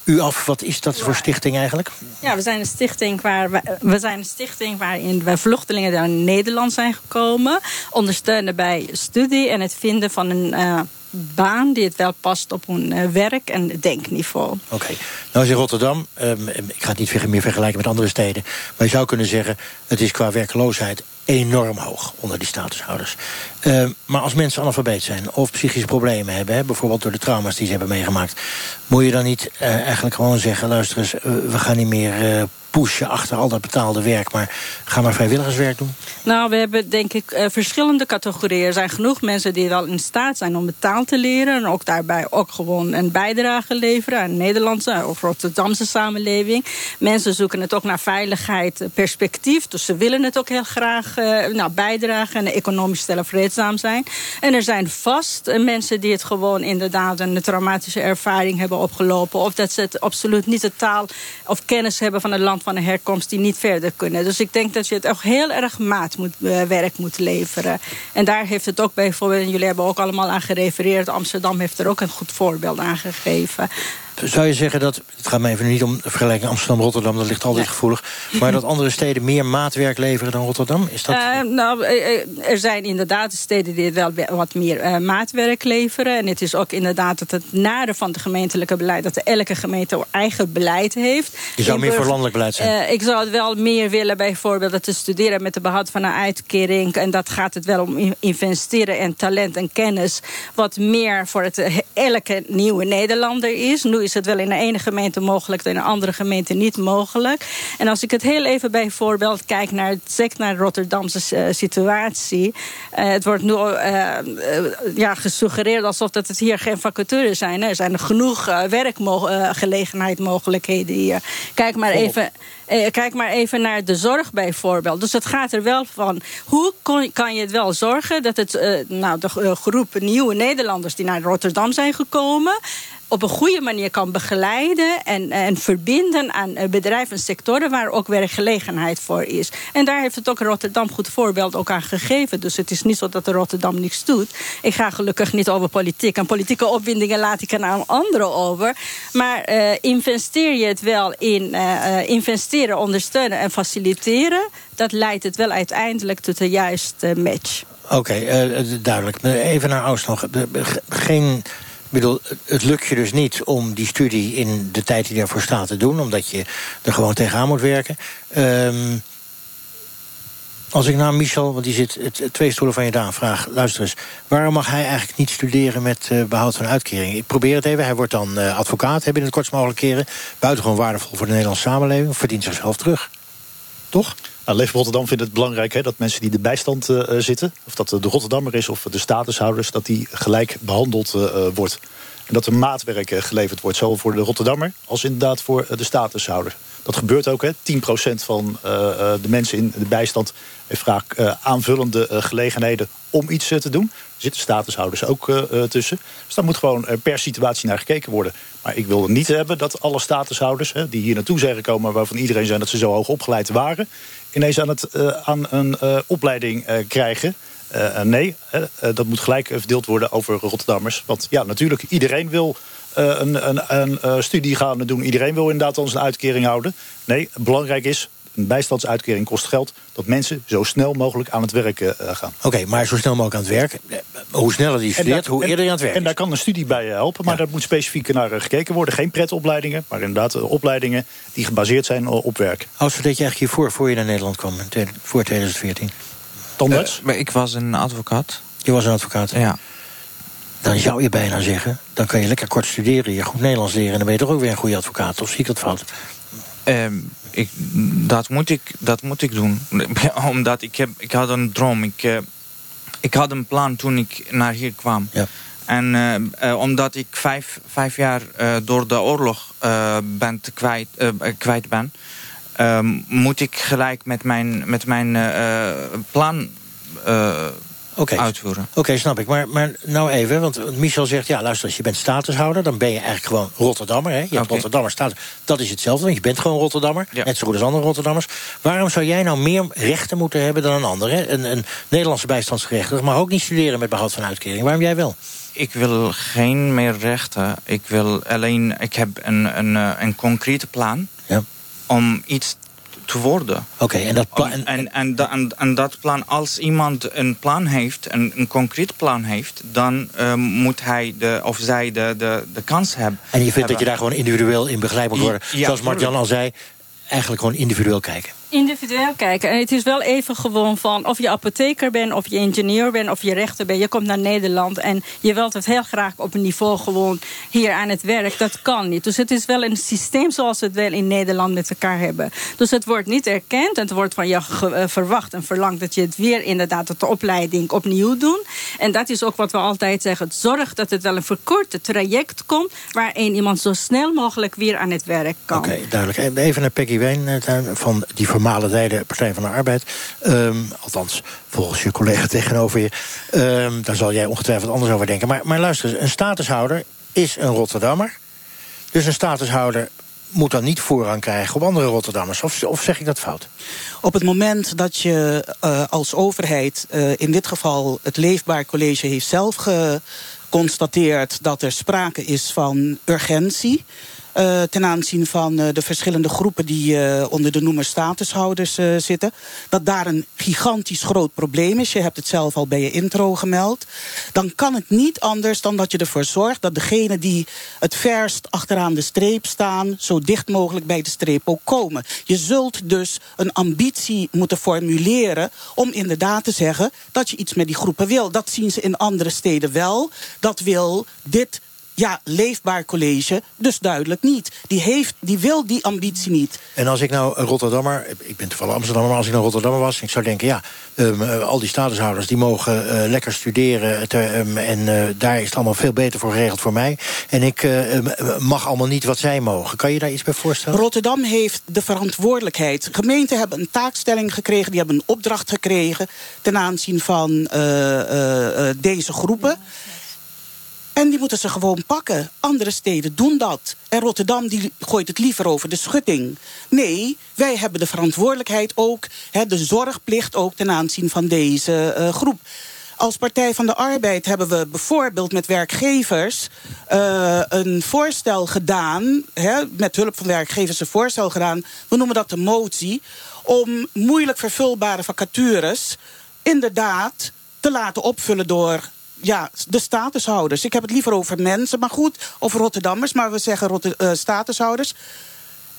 U af, wat is dat voor stichting eigenlijk? Ja, we zijn een stichting, waar we, we zijn een stichting waarin we vluchtelingen naar Nederland zijn gekomen. Ondersteunen bij studie en het vinden van een eh, baan die het wel past op hun eh, werk en denkniveau. Oké. Nou is in Rotterdam, ehm, ik ga het niet meer vergelijken met andere steden... maar je zou kunnen zeggen, het is qua werkloosheid enorm hoog onder die statushouders. Ehm, maar als mensen analfabeet zijn of psychische problemen hebben... Hè, bijvoorbeeld door de trauma's die ze hebben meegemaakt... moet je dan niet eh, eigenlijk gewoon zeggen... luister eens, eh, we gaan niet meer pushen achter al dat betaalde werk... maar ga maar vrijwilligerswerk doen? Nou, we hebben denk ik eh, verschillende categorieën. Er zijn genoeg mensen die wel in staat zijn om de taal te leren. En ook daarbij ook gewoon een bijdrage leveren aan de Nederlandse of Rotterdamse samenleving. Mensen zoeken het ook naar veiligheid, eh, perspectief. Dus ze willen het ook heel graag eh, nou, bijdragen en economisch zelfredzaam zijn. En er zijn vast mensen die het gewoon inderdaad een traumatische ervaring hebben opgelopen. Of dat ze het absoluut niet de taal of kennis hebben van het land van de herkomst die niet verder kunnen. Dus ik denk dat je het ook heel erg maat moet, eh, werk moet leveren. En daar heeft het ook bijvoorbeeld, en jullie hebben ook allemaal aan gerefereerd, Amsterdam heeft er ook een goed voorbeeld aan gegeven. Zou je zeggen dat, het gaat me even niet om vergelijking Amsterdam-Rotterdam... dat ligt altijd gevoelig, maar dat andere steden meer maatwerk leveren dan Rotterdam? Is dat... Eh, nou, eh, eh, er zijn inderdaad steden die wel wat meer eh, maatwerk leveren. En het is ook inderdaad het, het nare van het gemeentelijke beleid... dat elke gemeente eigen beleid heeft. Je zou In meer voor landelijk beleid zijn. Ik zou het wel meer willen bijvoorbeeld te studeren met de behoud van een uitkering. En dat gaat het wel om in- investeren in talent en kennis. Wat meer voor het, elke nieuwe Nederlander is. Nu is is het wel in de ene gemeente mogelijk, in de andere gemeente niet mogelijk. En als ik het heel even bijvoorbeeld kijk naar, zeker naar de Rotterdamse eh, situatie. Uh, het wordt nu uh, ja, gesuggereerd alsof dat het hier geen vacatures zijn. Er zijn er genoeg werkgelegenheid mogelijkheden hier. Kijk maar even. kijk maar even naar de zorg bijvoorbeeld. Dus het gaat er wel van. Hoe kan je het wel zorgen dat het, nou, de groep nieuwe Nederlanders die naar Rotterdam zijn gekomen op een goede manier kan begeleiden en, en verbinden aan eh, bedrijven en sectoren waar ook werkgelegenheid voor is. En daar heeft het ook Rotterdam goed voorbeeld ook aan gegeven. Dus het is niet zo dat Rotterdam niks doet. Ik ga gelukkig niet over politiek. En politieke opwindingen laat ik aan anderen over. Maar uh, investeer je het wel in uh, investeren, ondersteunen en faciliteren, dat leidt het wel uiteindelijk tot de juiste match. Oké, duidelijk. Even naar Oost nog. Geen bedoel, het lukt je dus niet om die studie in de tijd die daarvoor staat te doen, omdat je er gewoon tegenaan moet werken. Um, als ik naar Michel, want die zit twee stoelen van je daan, vraag: luister eens, waarom mag hij eigenlijk niet studeren met uh, behoud van uitkering? Ik probeer het even. Hij wordt dan uh, advocaat, heb in het kortst mogelijk keren. Buitengewoon waardevol voor de Nederlandse samenleving, verdient zichzelf terug. Toch? Nou, Leef Rotterdam vindt het belangrijk hè, dat mensen die de bijstand uh, zitten, of dat de Rotterdammer is of de statushouders, dat die gelijk behandeld uh, wordt. En dat er maatwerk geleverd wordt, zowel voor de Rotterdammer als inderdaad voor de statushouder. Dat gebeurt ook. Hè. 10% van de mensen in de bijstand heeft vaak aanvullende gelegenheden om iets te doen. Er zitten statushouders ook tussen. Dus daar moet gewoon per situatie naar gekeken worden. Maar ik wil niet hebben dat alle statushouders die hier naartoe zijn gekomen... waarvan iedereen zei dat ze zo hoog opgeleid waren ineens aan, het, uh, aan een uh, opleiding uh, krijgen. nee, dat moet gelijk verdeeld worden over Rotterdammers. Want ja, natuurlijk, iedereen wil een, een, een studie gaan doen. Iedereen wil inderdaad ons een uitkering houden. Nee, belangrijk is, een bijstandsuitkering kost geld... dat mensen zo snel mogelijk aan het werk uh, gaan. Oké, maar zo snel mogelijk aan het werk. Hoe sneller die studeert, hoe eerder je aan het werk En daar kan een studie bij helpen, maar ja. daar moet specifiek naar gekeken worden. Geen pretopleidingen, maar inderdaad opleidingen... die gebaseerd zijn op werk. Als deed je eigenlijk hiervoor, voor je naar Nederland kwam, voor 2014? Tandarts? Uh, ik was een advocaat. Je was een advocaat? Ja. Dan zou je bijna zeggen, dan kan je lekker kort studeren... je goed Nederlands leren en dan ben je toch ook weer een goede advocaat. Of zie ik dat fout? Um, ik, dat, moet ik, dat moet ik doen. Omdat ik, heb, ik had een droom. Ik, uh, ik had een plan toen ik naar hier kwam. Ja. En uh, uh, omdat ik vijf, vijf jaar door de oorlog ben kwijt, kwijt ben... moet ik gelijk met mijn, met mijn plan okay. uitvoeren. Oké, okay, snap ik. Maar, maar nou even, want Michel zegt... ja, luister, als je bent statushouder... dan ben je eigenlijk gewoon Rotterdammer. Hè? Je okay. hebt Rotterdammer status. Dat is hetzelfde, want je bent gewoon Rotterdammer. Ja. Net zo goed als andere Rotterdammers. Waarom zou jij nou meer rechten moeten hebben dan een ander? Hè? Een, een Nederlandse bijstandsgerechtigde mag ook niet studeren... met behoud van uitkering. Waarom jij wel? Ik wil geen meer rechten. Ik wil alleen... Ik heb een, een, een concrete plan... Ja. om iets te worden. Oké, okay, en dat plan... En, en, en, en, en, dat plan, als iemand een plan heeft, een, een concreet plan heeft... dan uh, moet hij de, of zij de, de, de kans hebben. En je vindt hebben. dat je daar gewoon individueel in begeleid moet worden? Ja, Zoals Martjan al zei, eigenlijk gewoon individueel kijken. Individueel kijken. En het is wel even gewoon van of je apotheker bent, of je ingenieur bent, of je rechter bent. Je komt naar Nederland en je wilt het heel graag op een niveau gewoon hier aan het werk. Dat kan niet. Dus het is wel een systeem zoals we het wel in Nederland met elkaar hebben. Dus het wordt niet erkend en het wordt van je verwacht en verlangd dat je het weer inderdaad de opleiding opnieuw doet. En dat is ook wat we altijd zeggen. Zorg dat het wel een verkorte traject komt waarin iemand zo snel mogelijk weer aan het werk kan. Oké, duidelijk. Even naar Peggy Ween van die voormalige Partij van de Arbeid. Um, althans, volgens je collega tegenover je. Um, daar zal jij ongetwijfeld anders over denken. Maar, maar luister, een statushouder is een Rotterdammer. Dus een statushouder moet dan niet voorrang krijgen op andere Rotterdammers? Of, of zeg ik dat fout? Op het moment dat je uh, als overheid, uh, in dit geval het Leefbaar College, heeft zelf geconstateerd dat er sprake is van urgentie. Uh, ten aanzien van uh, de verschillende groepen die uh, onder de noemer statushouders zitten. Dat daar een gigantisch groot probleem is. Je hebt het zelf al bij je intro gemeld. Dan kan het niet anders dan dat je ervoor zorgt dat degenen die het verst achteraan de streep staan, zo dicht mogelijk bij de streep ook komen. Je zult dus een ambitie moeten formuleren om inderdaad te zeggen dat je iets met die groepen wil. Dat zien ze in andere steden wel. Dat wil dit ja, Leefbaar College dus duidelijk niet. Die, heeft, die wil die ambitie niet. En als ik nou een Rotterdammer, ik ben toevallig Amsterdammer, maar als ik nou Rotterdammer was, ik zou denken, ja, um, al die statushouders die mogen uh, lekker studeren te, um, en uh, daar is het allemaal veel beter voor geregeld voor mij. En ik uh, mag allemaal niet wat zij mogen. Kan je daar iets bij voorstellen? Rotterdam heeft de verantwoordelijkheid. Gemeenten hebben een taakstelling gekregen, die hebben een opdracht gekregen ten aanzien van deze groepen. En die moeten ze gewoon pakken. Andere steden doen dat. En Rotterdam die gooit het liever over de schutting. Nee, wij hebben de verantwoordelijkheid ook, de zorgplicht ook ten aanzien van deze uh, groep. Als Partij van de Arbeid hebben we bijvoorbeeld met werkgevers uh, een voorstel gedaan, hè, met hulp van werkgevers een voorstel gedaan, we noemen dat de motie, om moeilijk vervulbare vacatures inderdaad te laten opvullen door ja, de statushouders. Ik heb het liever over mensen, maar goed, over Rotterdammers, maar we zeggen Rotter, uh, statushouders.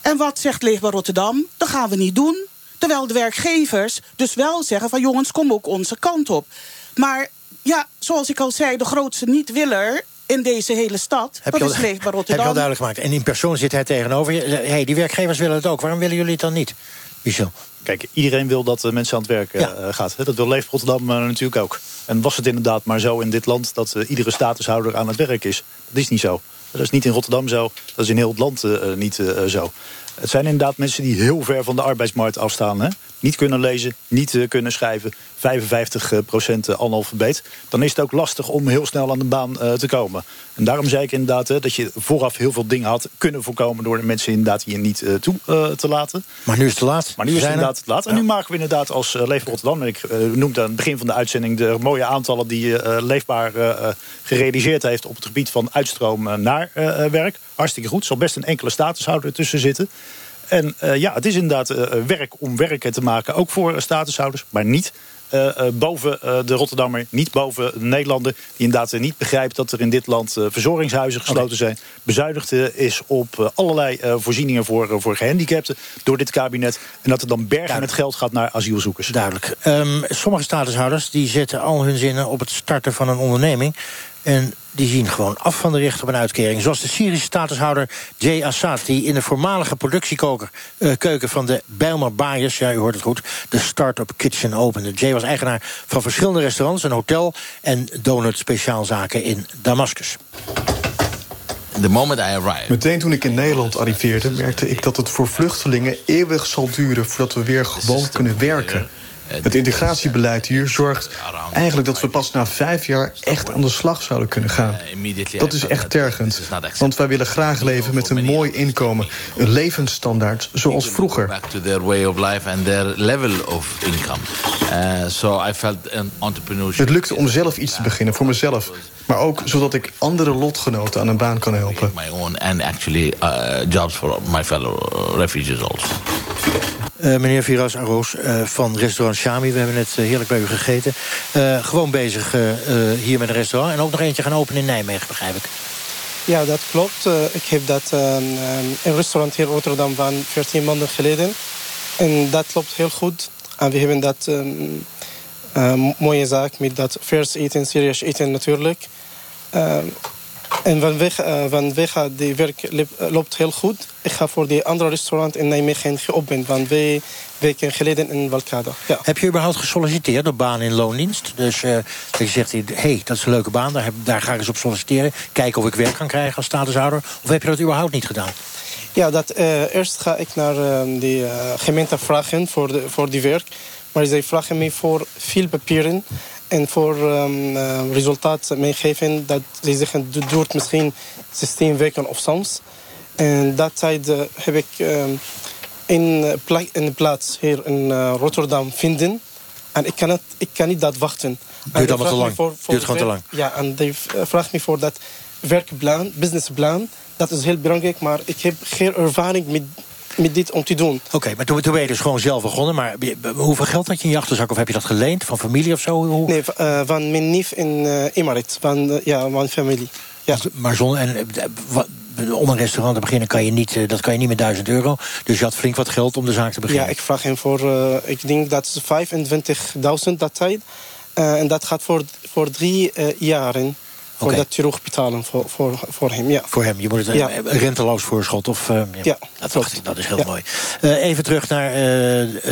En wat zegt Leefbaar Rotterdam? Dat gaan we niet doen. Terwijl de werkgevers dus wel zeggen van jongens, kom ook onze kant op. Maar ja, zoals ik al zei, de grootste niet-willer in deze hele stad. Heb dat je is Leefbaar Heb Rotterdam. je al duidelijk gemaakt. En in persoon zit hij tegenover je. hey, die werkgevers willen het ook. Waarom willen jullie het dan niet? Michel. Kijk, iedereen wil dat de mensen aan het werk Ja. uh, gaat. Dat wil Leef Rotterdam uh, natuurlijk ook. En was het inderdaad maar zo in dit land dat uh, iedere statushouder aan het werk is? Dat is niet zo. Dat is niet in Rotterdam zo. Dat is in heel het land uh, niet uh, zo. Het zijn inderdaad mensen die heel ver van de arbeidsmarkt afstaan. Hè? Niet kunnen lezen, niet uh, kunnen schrijven. 55 procent analfabeet. Dan is het ook lastig om heel snel aan de baan uh, te komen. En daarom zei ik inderdaad hè, dat je vooraf heel veel dingen had kunnen voorkomen... door de mensen inderdaad hier niet uh, toe te laten. Maar nu is het te laat. Maar nu is het er- inderdaad te laat. En nu maken we inderdaad als Leef Rotterdam... en ik noemde aan het begin van de uitzending... de mooie aantallen die Leefbaar gerealiseerd heeft... op het gebied van uitstroom naar werk. Hartstikke goed. Er zal best een enkele statushouder tussen zitten. En uh, ja, het is inderdaad uh, werk om werken te maken, ook voor statushouders, maar niet uh, boven de Rotterdammer, niet boven de Nederlander, die inderdaad niet begrijpt dat er in dit land verzorgingshuizen gesloten zijn, bezuinigd is op allerlei voorzieningen voor, voor gehandicapten door dit kabinet, en dat er dan bergen Duidelijk. met geld gaat naar asielzoekers. Duidelijk. Um, sommige statushouders die zetten al hun zinnen op het starten van een onderneming. En die zien gewoon af van de recht op een uitkering. Zoals de Syrische statushouder Jay Assad... die in de voormalige productiekeuken van de Bijlmer Bayers... ja, u hoort het goed, de Startup Kitchen opende. Jay was eigenaar van verschillende restaurants, een hotel... en donut speciaalzaken in Damascus. The moment I arrived. Meteen toen ik in Nederland arriveerde, merkte ik dat het voor vluchtelingen eeuwig zal duren voordat we weer gewoon kunnen werken. Het integratiebeleid hier zorgt eigenlijk dat we pas na vijf jaar echt aan de slag zouden kunnen gaan. Dat is echt tergend, want wij willen graag leven met een mooi inkomen, een levensstandaard zoals vroeger. Back to their way of life and their level of income. So I felt an entrepreneurship. Het lukte om zelf iets te beginnen voor mezelf, maar ook zodat ik andere lotgenoten aan een baan kan helpen. My own and actually jobs for my fellow refugees also. Uh, meneer Viras Aros uh, van restaurant Shami. We hebben net uh, heerlijk bij u gegeten. Gewoon bezig hier met een restaurant. En ook nog eentje gaan openen in Nijmegen, begrijp ik. Ja, dat klopt. Ik heb dat een restaurant hier in Rotterdam van 14 maanden geleden. En dat loopt heel goed. En we hebben dat uh, mooie zaak met dat vers eten, serieus eten natuurlijk. En vanwege, uh, vanwege die werk loopt heel goed. Ik ga voor die andere restaurant in Nijmegen geopend. Van twee weken geleden in Walkade. Ja. Heb je überhaupt gesolliciteerd op baan in loondienst? Dus uh, dat je zegt, hé, hey, dat is een leuke baan. Daar, heb, daar ga ik eens op solliciteren. Kijken of ik werk kan krijgen als statushouder. Of heb je dat überhaupt niet gedaan? Ja, dat, uh, eerst ga ik naar uh, de gemeente vragen voor, de, voor die werk. Maar zij vragen me voor veel papieren. En voor um, resultaat meegeven dat ze zeggen het duurt misschien 16 weken of soms. En dat tijd heb ik um, in, pla in plaats hier in uh, Rotterdam vinden. En ik kan, het, ik kan niet dat wachten. Duurt allemaal te lang. Voor, voor Duurt gewoon te lang. Ja, en die vraagt me voor dat werkplan, businessplan. Dat is heel belangrijk, maar ik heb geen ervaring met met dit om te doen. Oké, okay, maar toen, toen ben je dus gewoon zelf begonnen. Maar hoeveel geld had je in je achterzak? Of heb je dat geleend van familie of zo? Hoe? Nee, uh, van mijn neef in uh, Emirates. Van uh, ja, mijn familie. Ja. Maar zonder, en, om een restaurant te beginnen kan je niet, dat kan je niet met 1000 euro. Dus je had flink wat geld om de zaak te beginnen. Ja, ik vraag hem voor, uh, ik denk dat is 25.000 dat tijd. Uh, en dat gaat voor, voor drie uh, jaren. Voor dat terugbetalen voor, voor, voor hem. Ja. Voor hem, je moet het eh, Ja. renteloos voorschot. Of, eh, ja. dat, dacht ik, dat is heel mooi. Eh, even terug naar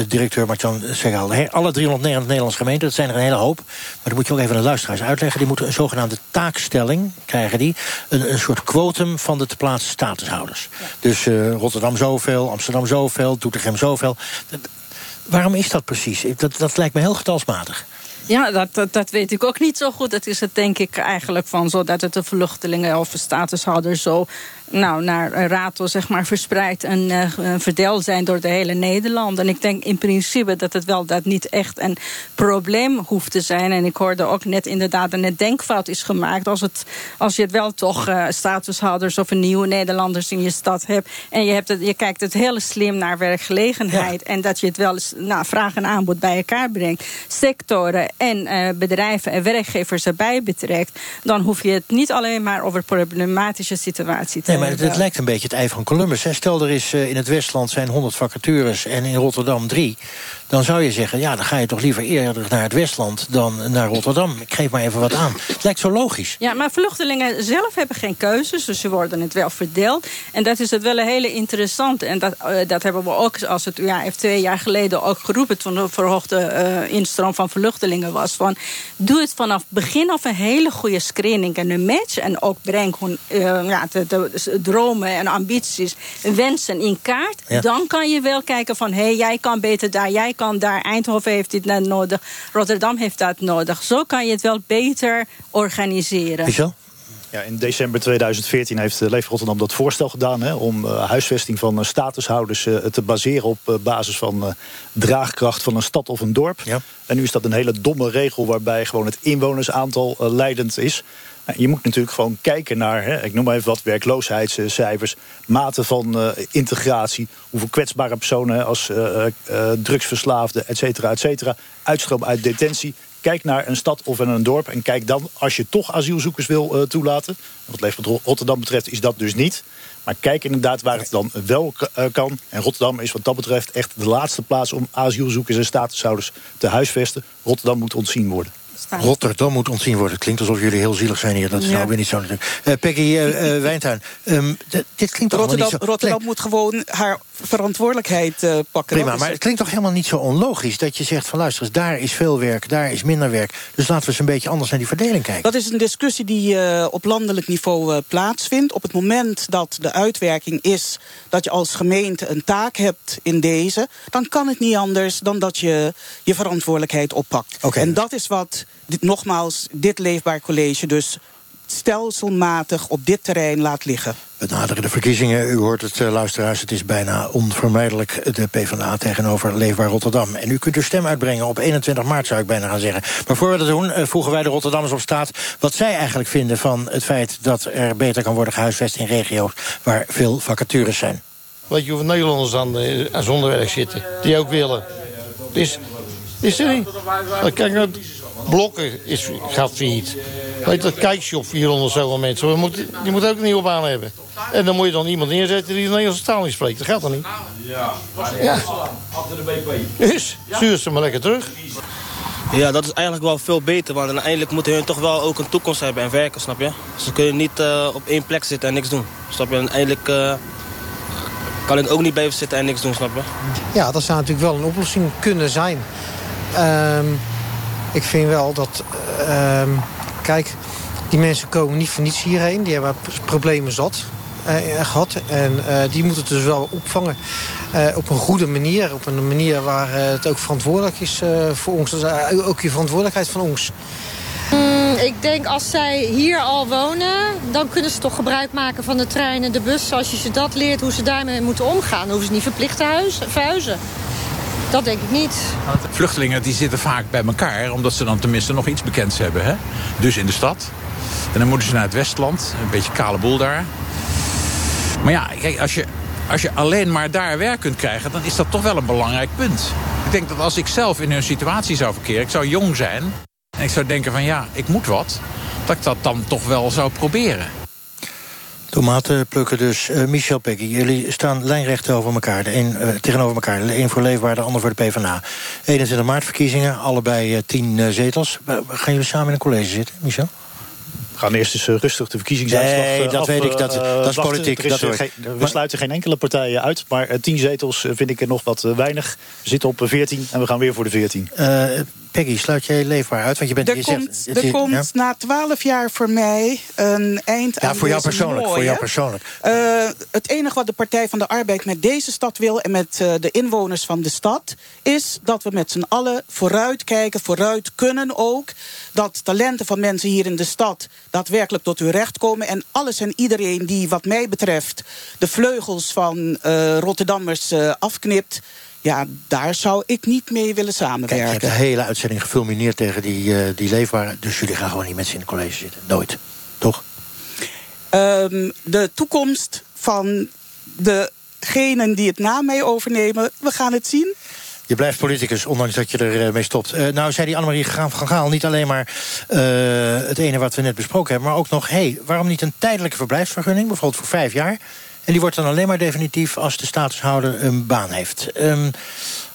directeur Martjan Segal. Alle 390 Nederlandse gemeenten, dat zijn er een hele hoop. Maar dat moet je ook even aan de luisteraars uitleggen. Die moeten een zogenaamde taakstelling krijgen. Die, een, een soort quotum van de te plaatsen statushouders. Dus Rotterdam zoveel, Amsterdam zoveel, Doetinchem zoveel. Dat- waarom is dat precies? Dat, dat lijkt me heel getalsmatig. Ja, dat, dat, weet ik ook niet zo goed. Dat is het denk ik eigenlijk van zo dat het de vluchtelingen of de statushouders zo nou, naar een rato zeg maar, verspreid en eh, verdeeld zijn door de hele Nederland. En ik denk in principe dat het wel dat niet echt een probleem hoeft te zijn. En ik hoorde ook net inderdaad een denkfout is gemaakt. Als, het, als je het wel toch eh, statushouders of een nieuwe Nederlanders in je stad hebt. En je, hebt het, je kijkt het heel slim naar werkgelegenheid. En dat je het wel eens nou, vraag en aanbod bij elkaar brengt. Sectoren en bedrijven en werkgevers erbij betrekt. Dan hoef je het niet alleen maar over problematische situatie te Nee, maar het, lijkt een beetje het ei van Columbus. Hè. Stel, er is eh, in het Westland zijn 100 vacatures en in Rotterdam drie. Dan zou je zeggen, ja, dan ga je toch liever eerder naar het Westland dan naar Rotterdam. Ik geef maar even wat aan. Het lijkt zo logisch. Ja, maar vluchtelingen zelf hebben geen keuzes, dus ze worden het wel verdeeld. En dat is het wel een hele interessante. En dat, eh, dat hebben we ook, als het ja, heeft twee jaar geleden ook geroepen... toen de verhoogde eh, instroom van vluchtelingen was. Van, doe het vanaf begin af een hele goede screening en een match. En ook breng hun eh, ja, de, de dromen en ambities, wensen in kaart. Ja. Dan kan je wel kijken van, hé, hey, jij kan beter daar, jij kan daar. Eindhoven heeft dit net nodig, Rotterdam heeft dat nodig. Zo kan je het wel beter organiseren. Michel? Ja, in december 2014 heeft eh, Leef Rotterdam dat voorstel gedaan... Hè, om eh, huisvesting van eh, statushouders eh, te baseren... op basis van eh, draagkracht van een stad of een dorp. En nu is dat een hele domme regel... waarbij gewoon het inwonersaantal leidend is. Nou, je moet natuurlijk gewoon kijken naar, hè, ik noem maar even wat... werkloosheidscijfers, mate van eh, integratie... hoeveel kwetsbare personen als eh, eh, drugsverslaafden, et cetera, et cetera... uitstroom uit detentie... Kijk naar een stad of een dorp en kijk dan, als je toch asielzoekers wil toelaten... wat Leef Rotterdam betreft is dat dus niet... maar kijk inderdaad waar het dan wel kan. En Rotterdam is wat dat betreft echt de laatste plaats... om asielzoekers en statushouders te huisvesten. Rotterdam moet ontzien worden. Rotterdam moet ontzien worden. Het klinkt alsof jullie heel zielig zijn hier. Dat is Ja. nou weer niet zo natuurlijk. Eh, Peggy eh, eh, Wijntuin, ehm, dit klinkt Rotterdam, niet zo... Rotterdam moet gewoon haar verantwoordelijkheid eh, pakken. Prima, maar het klinkt toch helemaal niet zo onlogisch... dat je zegt van luister eens, daar is veel werk, daar is minder werk. Dus laten we eens een beetje anders naar die verdeling kijken. Dat is een discussie die eh, op landelijk niveau eh, plaatsvindt. Op het moment dat de uitwerking is dat je als gemeente een taak hebt in deze, dan kan het niet anders dan dat je je verantwoordelijkheid oppakt. En dat is wat, dit, nogmaals, dit Leefbaar College dus stelselmatig op dit terrein laat liggen. We naderen de verkiezingen. U hoort het, eh, luisteraars. Het is bijna onvermijdelijk de PvdA tegenover Leefbaar Rotterdam. En u kunt uw stem uitbrengen op 21 maart, zou ik bijna gaan zeggen. Maar voor we dat doen, eh, vroegen wij de Rotterdammers op straat... wat zij eigenlijk vinden van het feit dat er beter kan worden gehuisvest... in regio's waar veel vacatures zijn. Weet je hoeveel Nederlanders aan, eh, aan zonder werk zitten? Die ook willen. Is, is er niet? Kijk, nou, Blokken is, gaat failliet. Weet je, dat kijkshop 400 zoveel mensen. We moeten, die moet ook een nieuwe baan hebben. En dan moet je dan iemand neerzetten die de Nederlandse taal niet spreekt. Dat gaat dan niet. Ja. Ja. Dus, stuur ze maar lekker terug. Ja, dat is eigenlijk wel veel beter. Want uiteindelijk moeten hun toch wel ook een toekomst hebben en werken, snap je? Ze kunnen niet eh, op één plek zitten en niks doen. Snap je? En uiteindelijk eh, kan ik ook niet blijven zitten en niks doen, snap je? Ja, dat zou natuurlijk wel een oplossing kunnen zijn. Ehm, ik vind wel dat... ehm, kijk, die mensen komen niet voor niets hierheen. Die hebben problemen zat eh, gehad. En eh, die moeten het dus wel opvangen. eh, op een goede manier. Op een manier waar eh, het ook verantwoordelijk is eh, voor ons. Eh, ook je verantwoordelijkheid van ons. Mm, ik denk als zij hier al wonen, dan kunnen ze toch gebruik maken van de trein en de bus. Als je ze dat leert, hoe ze daarmee moeten omgaan, dan hoeven ze niet verplicht te verhuizen. Dat denk ik niet. Vluchtelingen die zitten vaak bij elkaar, omdat ze dan tenminste nog iets bekends hebben. Hè? Dus in de stad. En dan moeten ze naar het Westland, een beetje kale boel daar. Maar ja, kijk, als je, als je alleen maar daar werk kunt krijgen, dan is dat toch wel een belangrijk punt. Ik denk dat als ik zelf in hun situatie zou verkeren, ik zou jong zijn. En ik zou denken van ja, ik moet wat. Dat ik dat dan toch wel zou proberen. Tomaten plukken dus. Eh, Michel Peggy, jullie staan lijnrecht over elkaar. De een, eh, tegenover elkaar. De een voor Leefbaar, de ander voor de PvdA. 21 maart verkiezingen, allebei eh, 10 eh, zetels. Wa- Gaan jullie samen in een college zitten, Michel? gaan eerst eens rustig de verkiezingsuitslag Nee, dat af, weet ik, dat- dat is politiek, is, geen- we Maar- sluiten geen enkele partijen uit, maar eh, tien zetels vind ik er nog wat weinig. We zitten op eh, 14 en we gaan weer voor de 14. Peggy, sluit jij leefbaar uit? Want je bent Er je zegt- komt, er komt ja? na twaalf jaar voor mij een eind Ja, aan voor jou persoonlijk, voor jou persoonlijk. Eh, het enige wat de Partij van de Arbeid met deze stad wil... en met eh, de inwoners van de stad... is dat we met z'n allen vooruit kijken, vooruit kunnen ook. Dat talenten van mensen hier in de stad daadwerkelijk tot hun recht komen. En alles en iedereen die wat mij betreft... de vleugels van eh, Rotterdammers afknipt... ja, daar zou ik niet mee willen Kijk, je samenwerken. hebt de hele uitzending gefulmineerd tegen die, eh, die leefbare. Dus jullie gaan gewoon niet met ze in het college zitten. Nooit. Toch? Ehm, de toekomst van degenen die het na mij overnemen, we gaan het zien. Je blijft politicus, ondanks dat je ermee mee stopt. Eh, nou, zei die Annemarie van Gaal niet alleen maar eh, het ene wat we net besproken hebben... maar ook nog, hey, waarom niet een tijdelijke verblijfsvergunning... bijvoorbeeld voor vijf jaar... en die wordt dan alleen maar definitief als de statushouder een baan heeft. Ehm,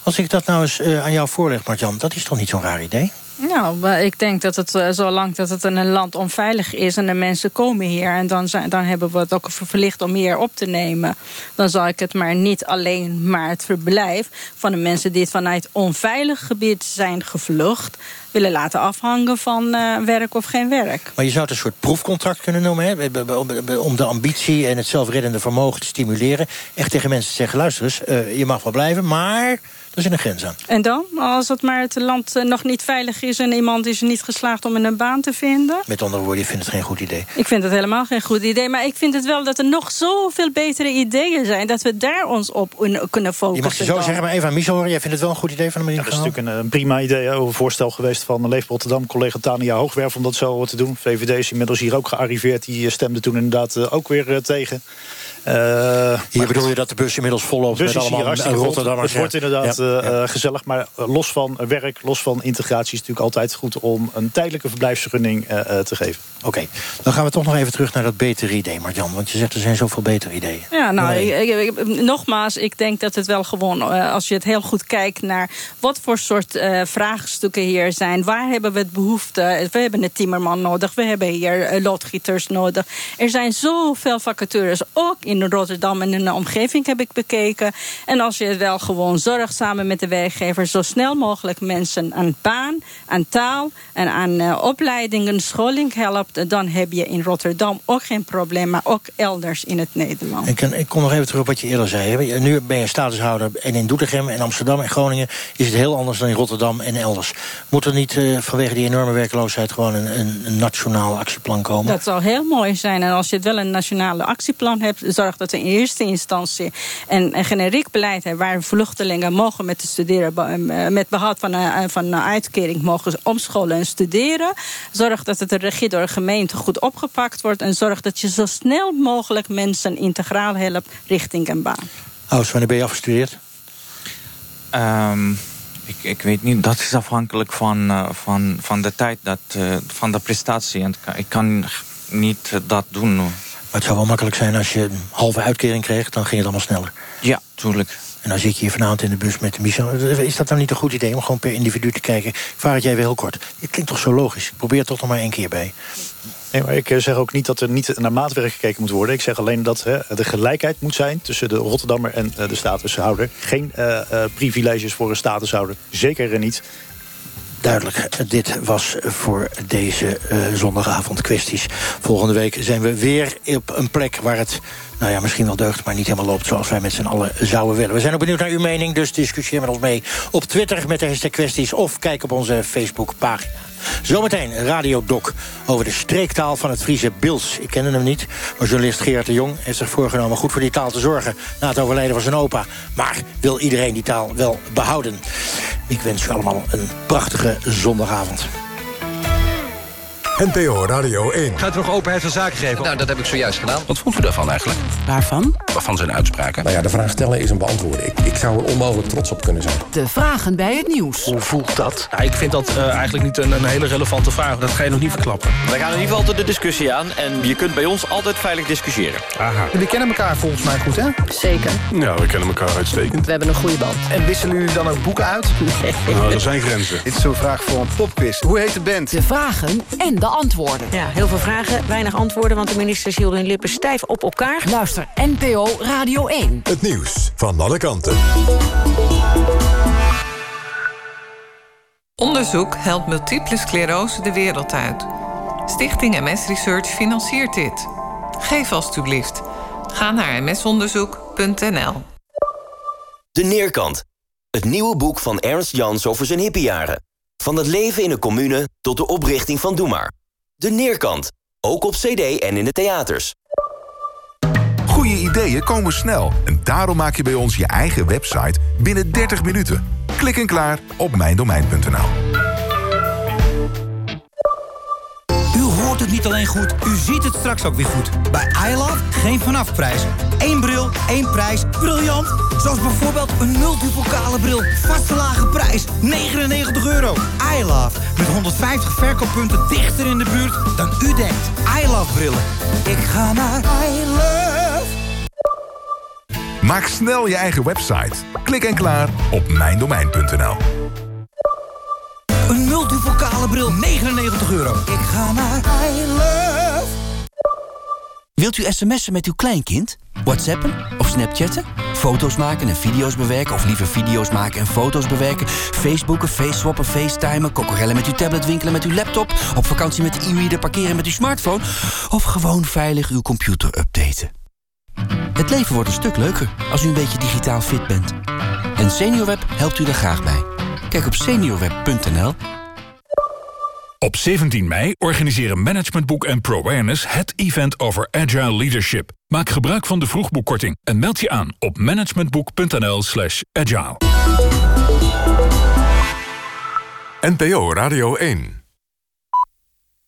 als ik dat nou eens eh, aan jou voorleg, Marjan, dat is toch niet zo'n raar idee? Nou, ik denk dat het eh, zolang dat het in een land onveilig is en de mensen komen hier en dan, zijn, dan hebben we het ook verplicht om hier op te nemen. Dan zal ik het maar niet alleen maar het verblijf van de mensen die vanuit onveilig gebied zijn gevlucht willen laten afhangen van eh, werk of geen werk. Maar je zou het een soort proefcontract kunnen noemen... Hè? om- de ambitie en het zelfreddende vermogen te stimuleren. Echt tegen mensen te zeggen, luister eens, eh, je mag wel blijven... maar er zit een grens aan. En dan, als het maar het land eh, nog niet veilig is en iemand is niet geslaagd om een baan te vinden? Met andere woorden, je vindt het geen goed idee. Ik vind het helemaal geen goed idee. Maar ik vind het wel dat er nog zoveel betere ideeën zijn. Dat we daar ons op kunnen Je focussen. mag je zo dan. zeggen, maar even aan Michel horen. Jij vindt het wel een goed idee van de Ja, manier dat is natuurlijk een, een prima idee, een voorstel geweest van Leef Rotterdam. Collega Tania Hoogwerf om dat zo te doen. VVD is inmiddels hier ook gearriveerd. Die eh, stemde toen inderdaad eh, ook weer eh, tegen. Eh, Hier bedoel je dat de bus inmiddels vol loopt bus met allemaal. Rotterdammers. Het wordt inderdaad Ja, eh, eh, gezellig. Maar los van werk, los van integratie... is het natuurlijk altijd goed om een tijdelijke verblijfsvergunning eh, eh, te geven. Oké, dan gaan we toch nog even terug naar dat betere idee, Marjan. Want je zegt er zijn zoveel betere ideeën. Ja, nou, Nee. ik- ik- ik- nogmaals, ik denk dat het wel gewoon, als je het heel goed kijkt naar wat voor soort eh, vraagstukken hier zijn, waar hebben we het behoefte? We hebben een timmerman nodig, we hebben hier loodgieters nodig. Er zijn zoveel vacatures, ook in Rotterdam en in de omgeving heb ik bekeken. En als je wel gewoon zorgt samen met de werkgever, zo snel mogelijk mensen aan baan, aan taal en aan eh, opleidingen, scholing helpt, dan heb je in Rotterdam ook geen probleem, maar ook elders in het Nederland. Ik, ik kom nog even terug op wat je eerder zei. Nu ben je statushouder en in Doetinchem en Amsterdam en Groningen... is het heel anders dan in Rotterdam en elders. Moet er niet eh, vanwege die enorme werkloosheid... gewoon een, een, een nationaal actieplan komen? Dat zou heel mooi zijn. En als je het wel een nationale actieplan hebt, zorg dat we in eerste instantie een, een generiek beleid hebben waar vluchtelingen mogen met te studeren, eh, met behoud van een, van een uitkering mogen omscholen en studeren. Zorg dat het de regie door de gemeente goed opgepakt wordt. En zorg dat je zo snel mogelijk mensen integraal helpt richting een baan. Aus, wanneer ben je afgestudeerd? Ehm, ik, ik weet niet, dat is afhankelijk van, eh, van, van de tijd, dat, eh, van de prestatie. En ik kan- niet eh, dat doen. Maar het zou wel makkelijk zijn als je een halve uitkering kreeg... dan ging het allemaal sneller. Ja, tuurlijk. En dan zit je hier vanavond in de bus met Michel. Is dat dan niet een goed idee om gewoon per individu te kijken? Ik vraag het jij weer heel kort. Het klinkt toch zo logisch? Ik probeer het toch nog maar één keer bij. Nee, maar ik eh, zeg ook niet dat er niet naar maatwerk gekeken moet worden. Ik zeg alleen dat hè, de gelijkheid moet zijn tussen de Rotterdammer en eh, de statushouder. Geen eh, eh, privileges voor een statushouder. Zeker niet. Duidelijk, dit was voor deze eh, zondagavond kwesties. Volgende week zijn we weer op een plek waar het... nou ja, misschien wel deugt, maar niet helemaal loopt... zoals wij met z'n allen zouden willen. We zijn ook benieuwd naar uw mening, dus discussieer met ons mee... op Twitter met de hashtag kwesties of kijk op onze Facebookpagina. Zometeen Radio Doc over de streektaal van het Friese Bils. Ik kende hem niet, maar journalist Gerard de Jong heeft zich voorgenomen... goed voor die taal te zorgen na het overlijden van zijn opa. Maar wil iedereen die taal wel behouden? Ik wens u allemaal een prachtige zondagavond. NPO Radio 1. Gaat er nog openheid van zaken geven? Nou, dat heb ik zojuist gedaan. Wat vond u daarvan eigenlijk? Waarvan? Van zijn uitspraken. Nou ja, de vraag stellen is een beantwoorden. Ik, ik zou er onmogelijk trots op kunnen zijn. De vragen bij het nieuws. Hoe voelt dat? ik vind dat eh, eigenlijk niet een, een hele relevante vraag. Dat ga je nog niet verklappen. Wij gaan in ieder geval de discussie aan en je kunt bij ons altijd veilig discussiëren. Aha. Jullie kennen elkaar volgens mij goed, hè? Zeker. Ja, we kennen elkaar uitstekend. We hebben een goede band. En wisselen jullie dan ook boeken uit? Nou, er zijn grenzen. Dit is zo'n vraag voor een popquiz. Hoe heet de band? De vragen en de Ja, heel veel vragen, weinig antwoorden, want de ministers hielden hun lippen stijf op elkaar. Luister NPO Radio 1. Het nieuws van alle kanten. Onderzoek helpt multiple sclerose de wereld uit. Stichting MS Research financiert dit. Geef alstublieft. Ga naar msonderzoek.nl. De Neerkant. Het nieuwe boek van Ernst Jans over zijn hippiejaren. Van het leven in een commune tot de oprichting van Doe Maar. De Neerkant. Ook op cd en in de theaters. Goede ideeën komen snel en daarom maak je bij ons je eigen website binnen 30 minuten. Klik en klaar op mijndomein.nl. het niet alleen goed, u ziet het straks ook weer goed. Bij iLove geen vanafprijs. Eén bril, één prijs. Briljant! Zoals bijvoorbeeld een multipokale bril. Vaste lage prijs, 99 euro. iLove, met 150 verkooppunten dichter in de buurt dan u denkt. iLove brillen. Ik ga naar iLove. Maak snel je eigen website. Klik en klaar op mijndomein.nl. Een multipokale bril, 99 euro. Ik ga naar iLove. Wilt u sms'en met uw kleinkind? Whatsappen of snapchatten? Foto's maken en video's bewerken of liever video's maken en foto's bewerken? Facebooken, faceswappen, facetimen, kokorellen met uw tablet, winkelen met uw laptop... op vakantie met de e-reader, parkeren met uw smartphone... of gewoon veilig uw computer updaten? Het leven wordt een stuk leuker als u een beetje digitaal fit bent. En SeniorWeb helpt u daar graag bij. Kijk op seniorweb.nl Op 17 mei organiseren Managementboek en ProAwareness het event over agile leadership. Maak gebruik van de vroegboekkorting en meld je aan op managementboek.nl slash agile. NPO Radio 1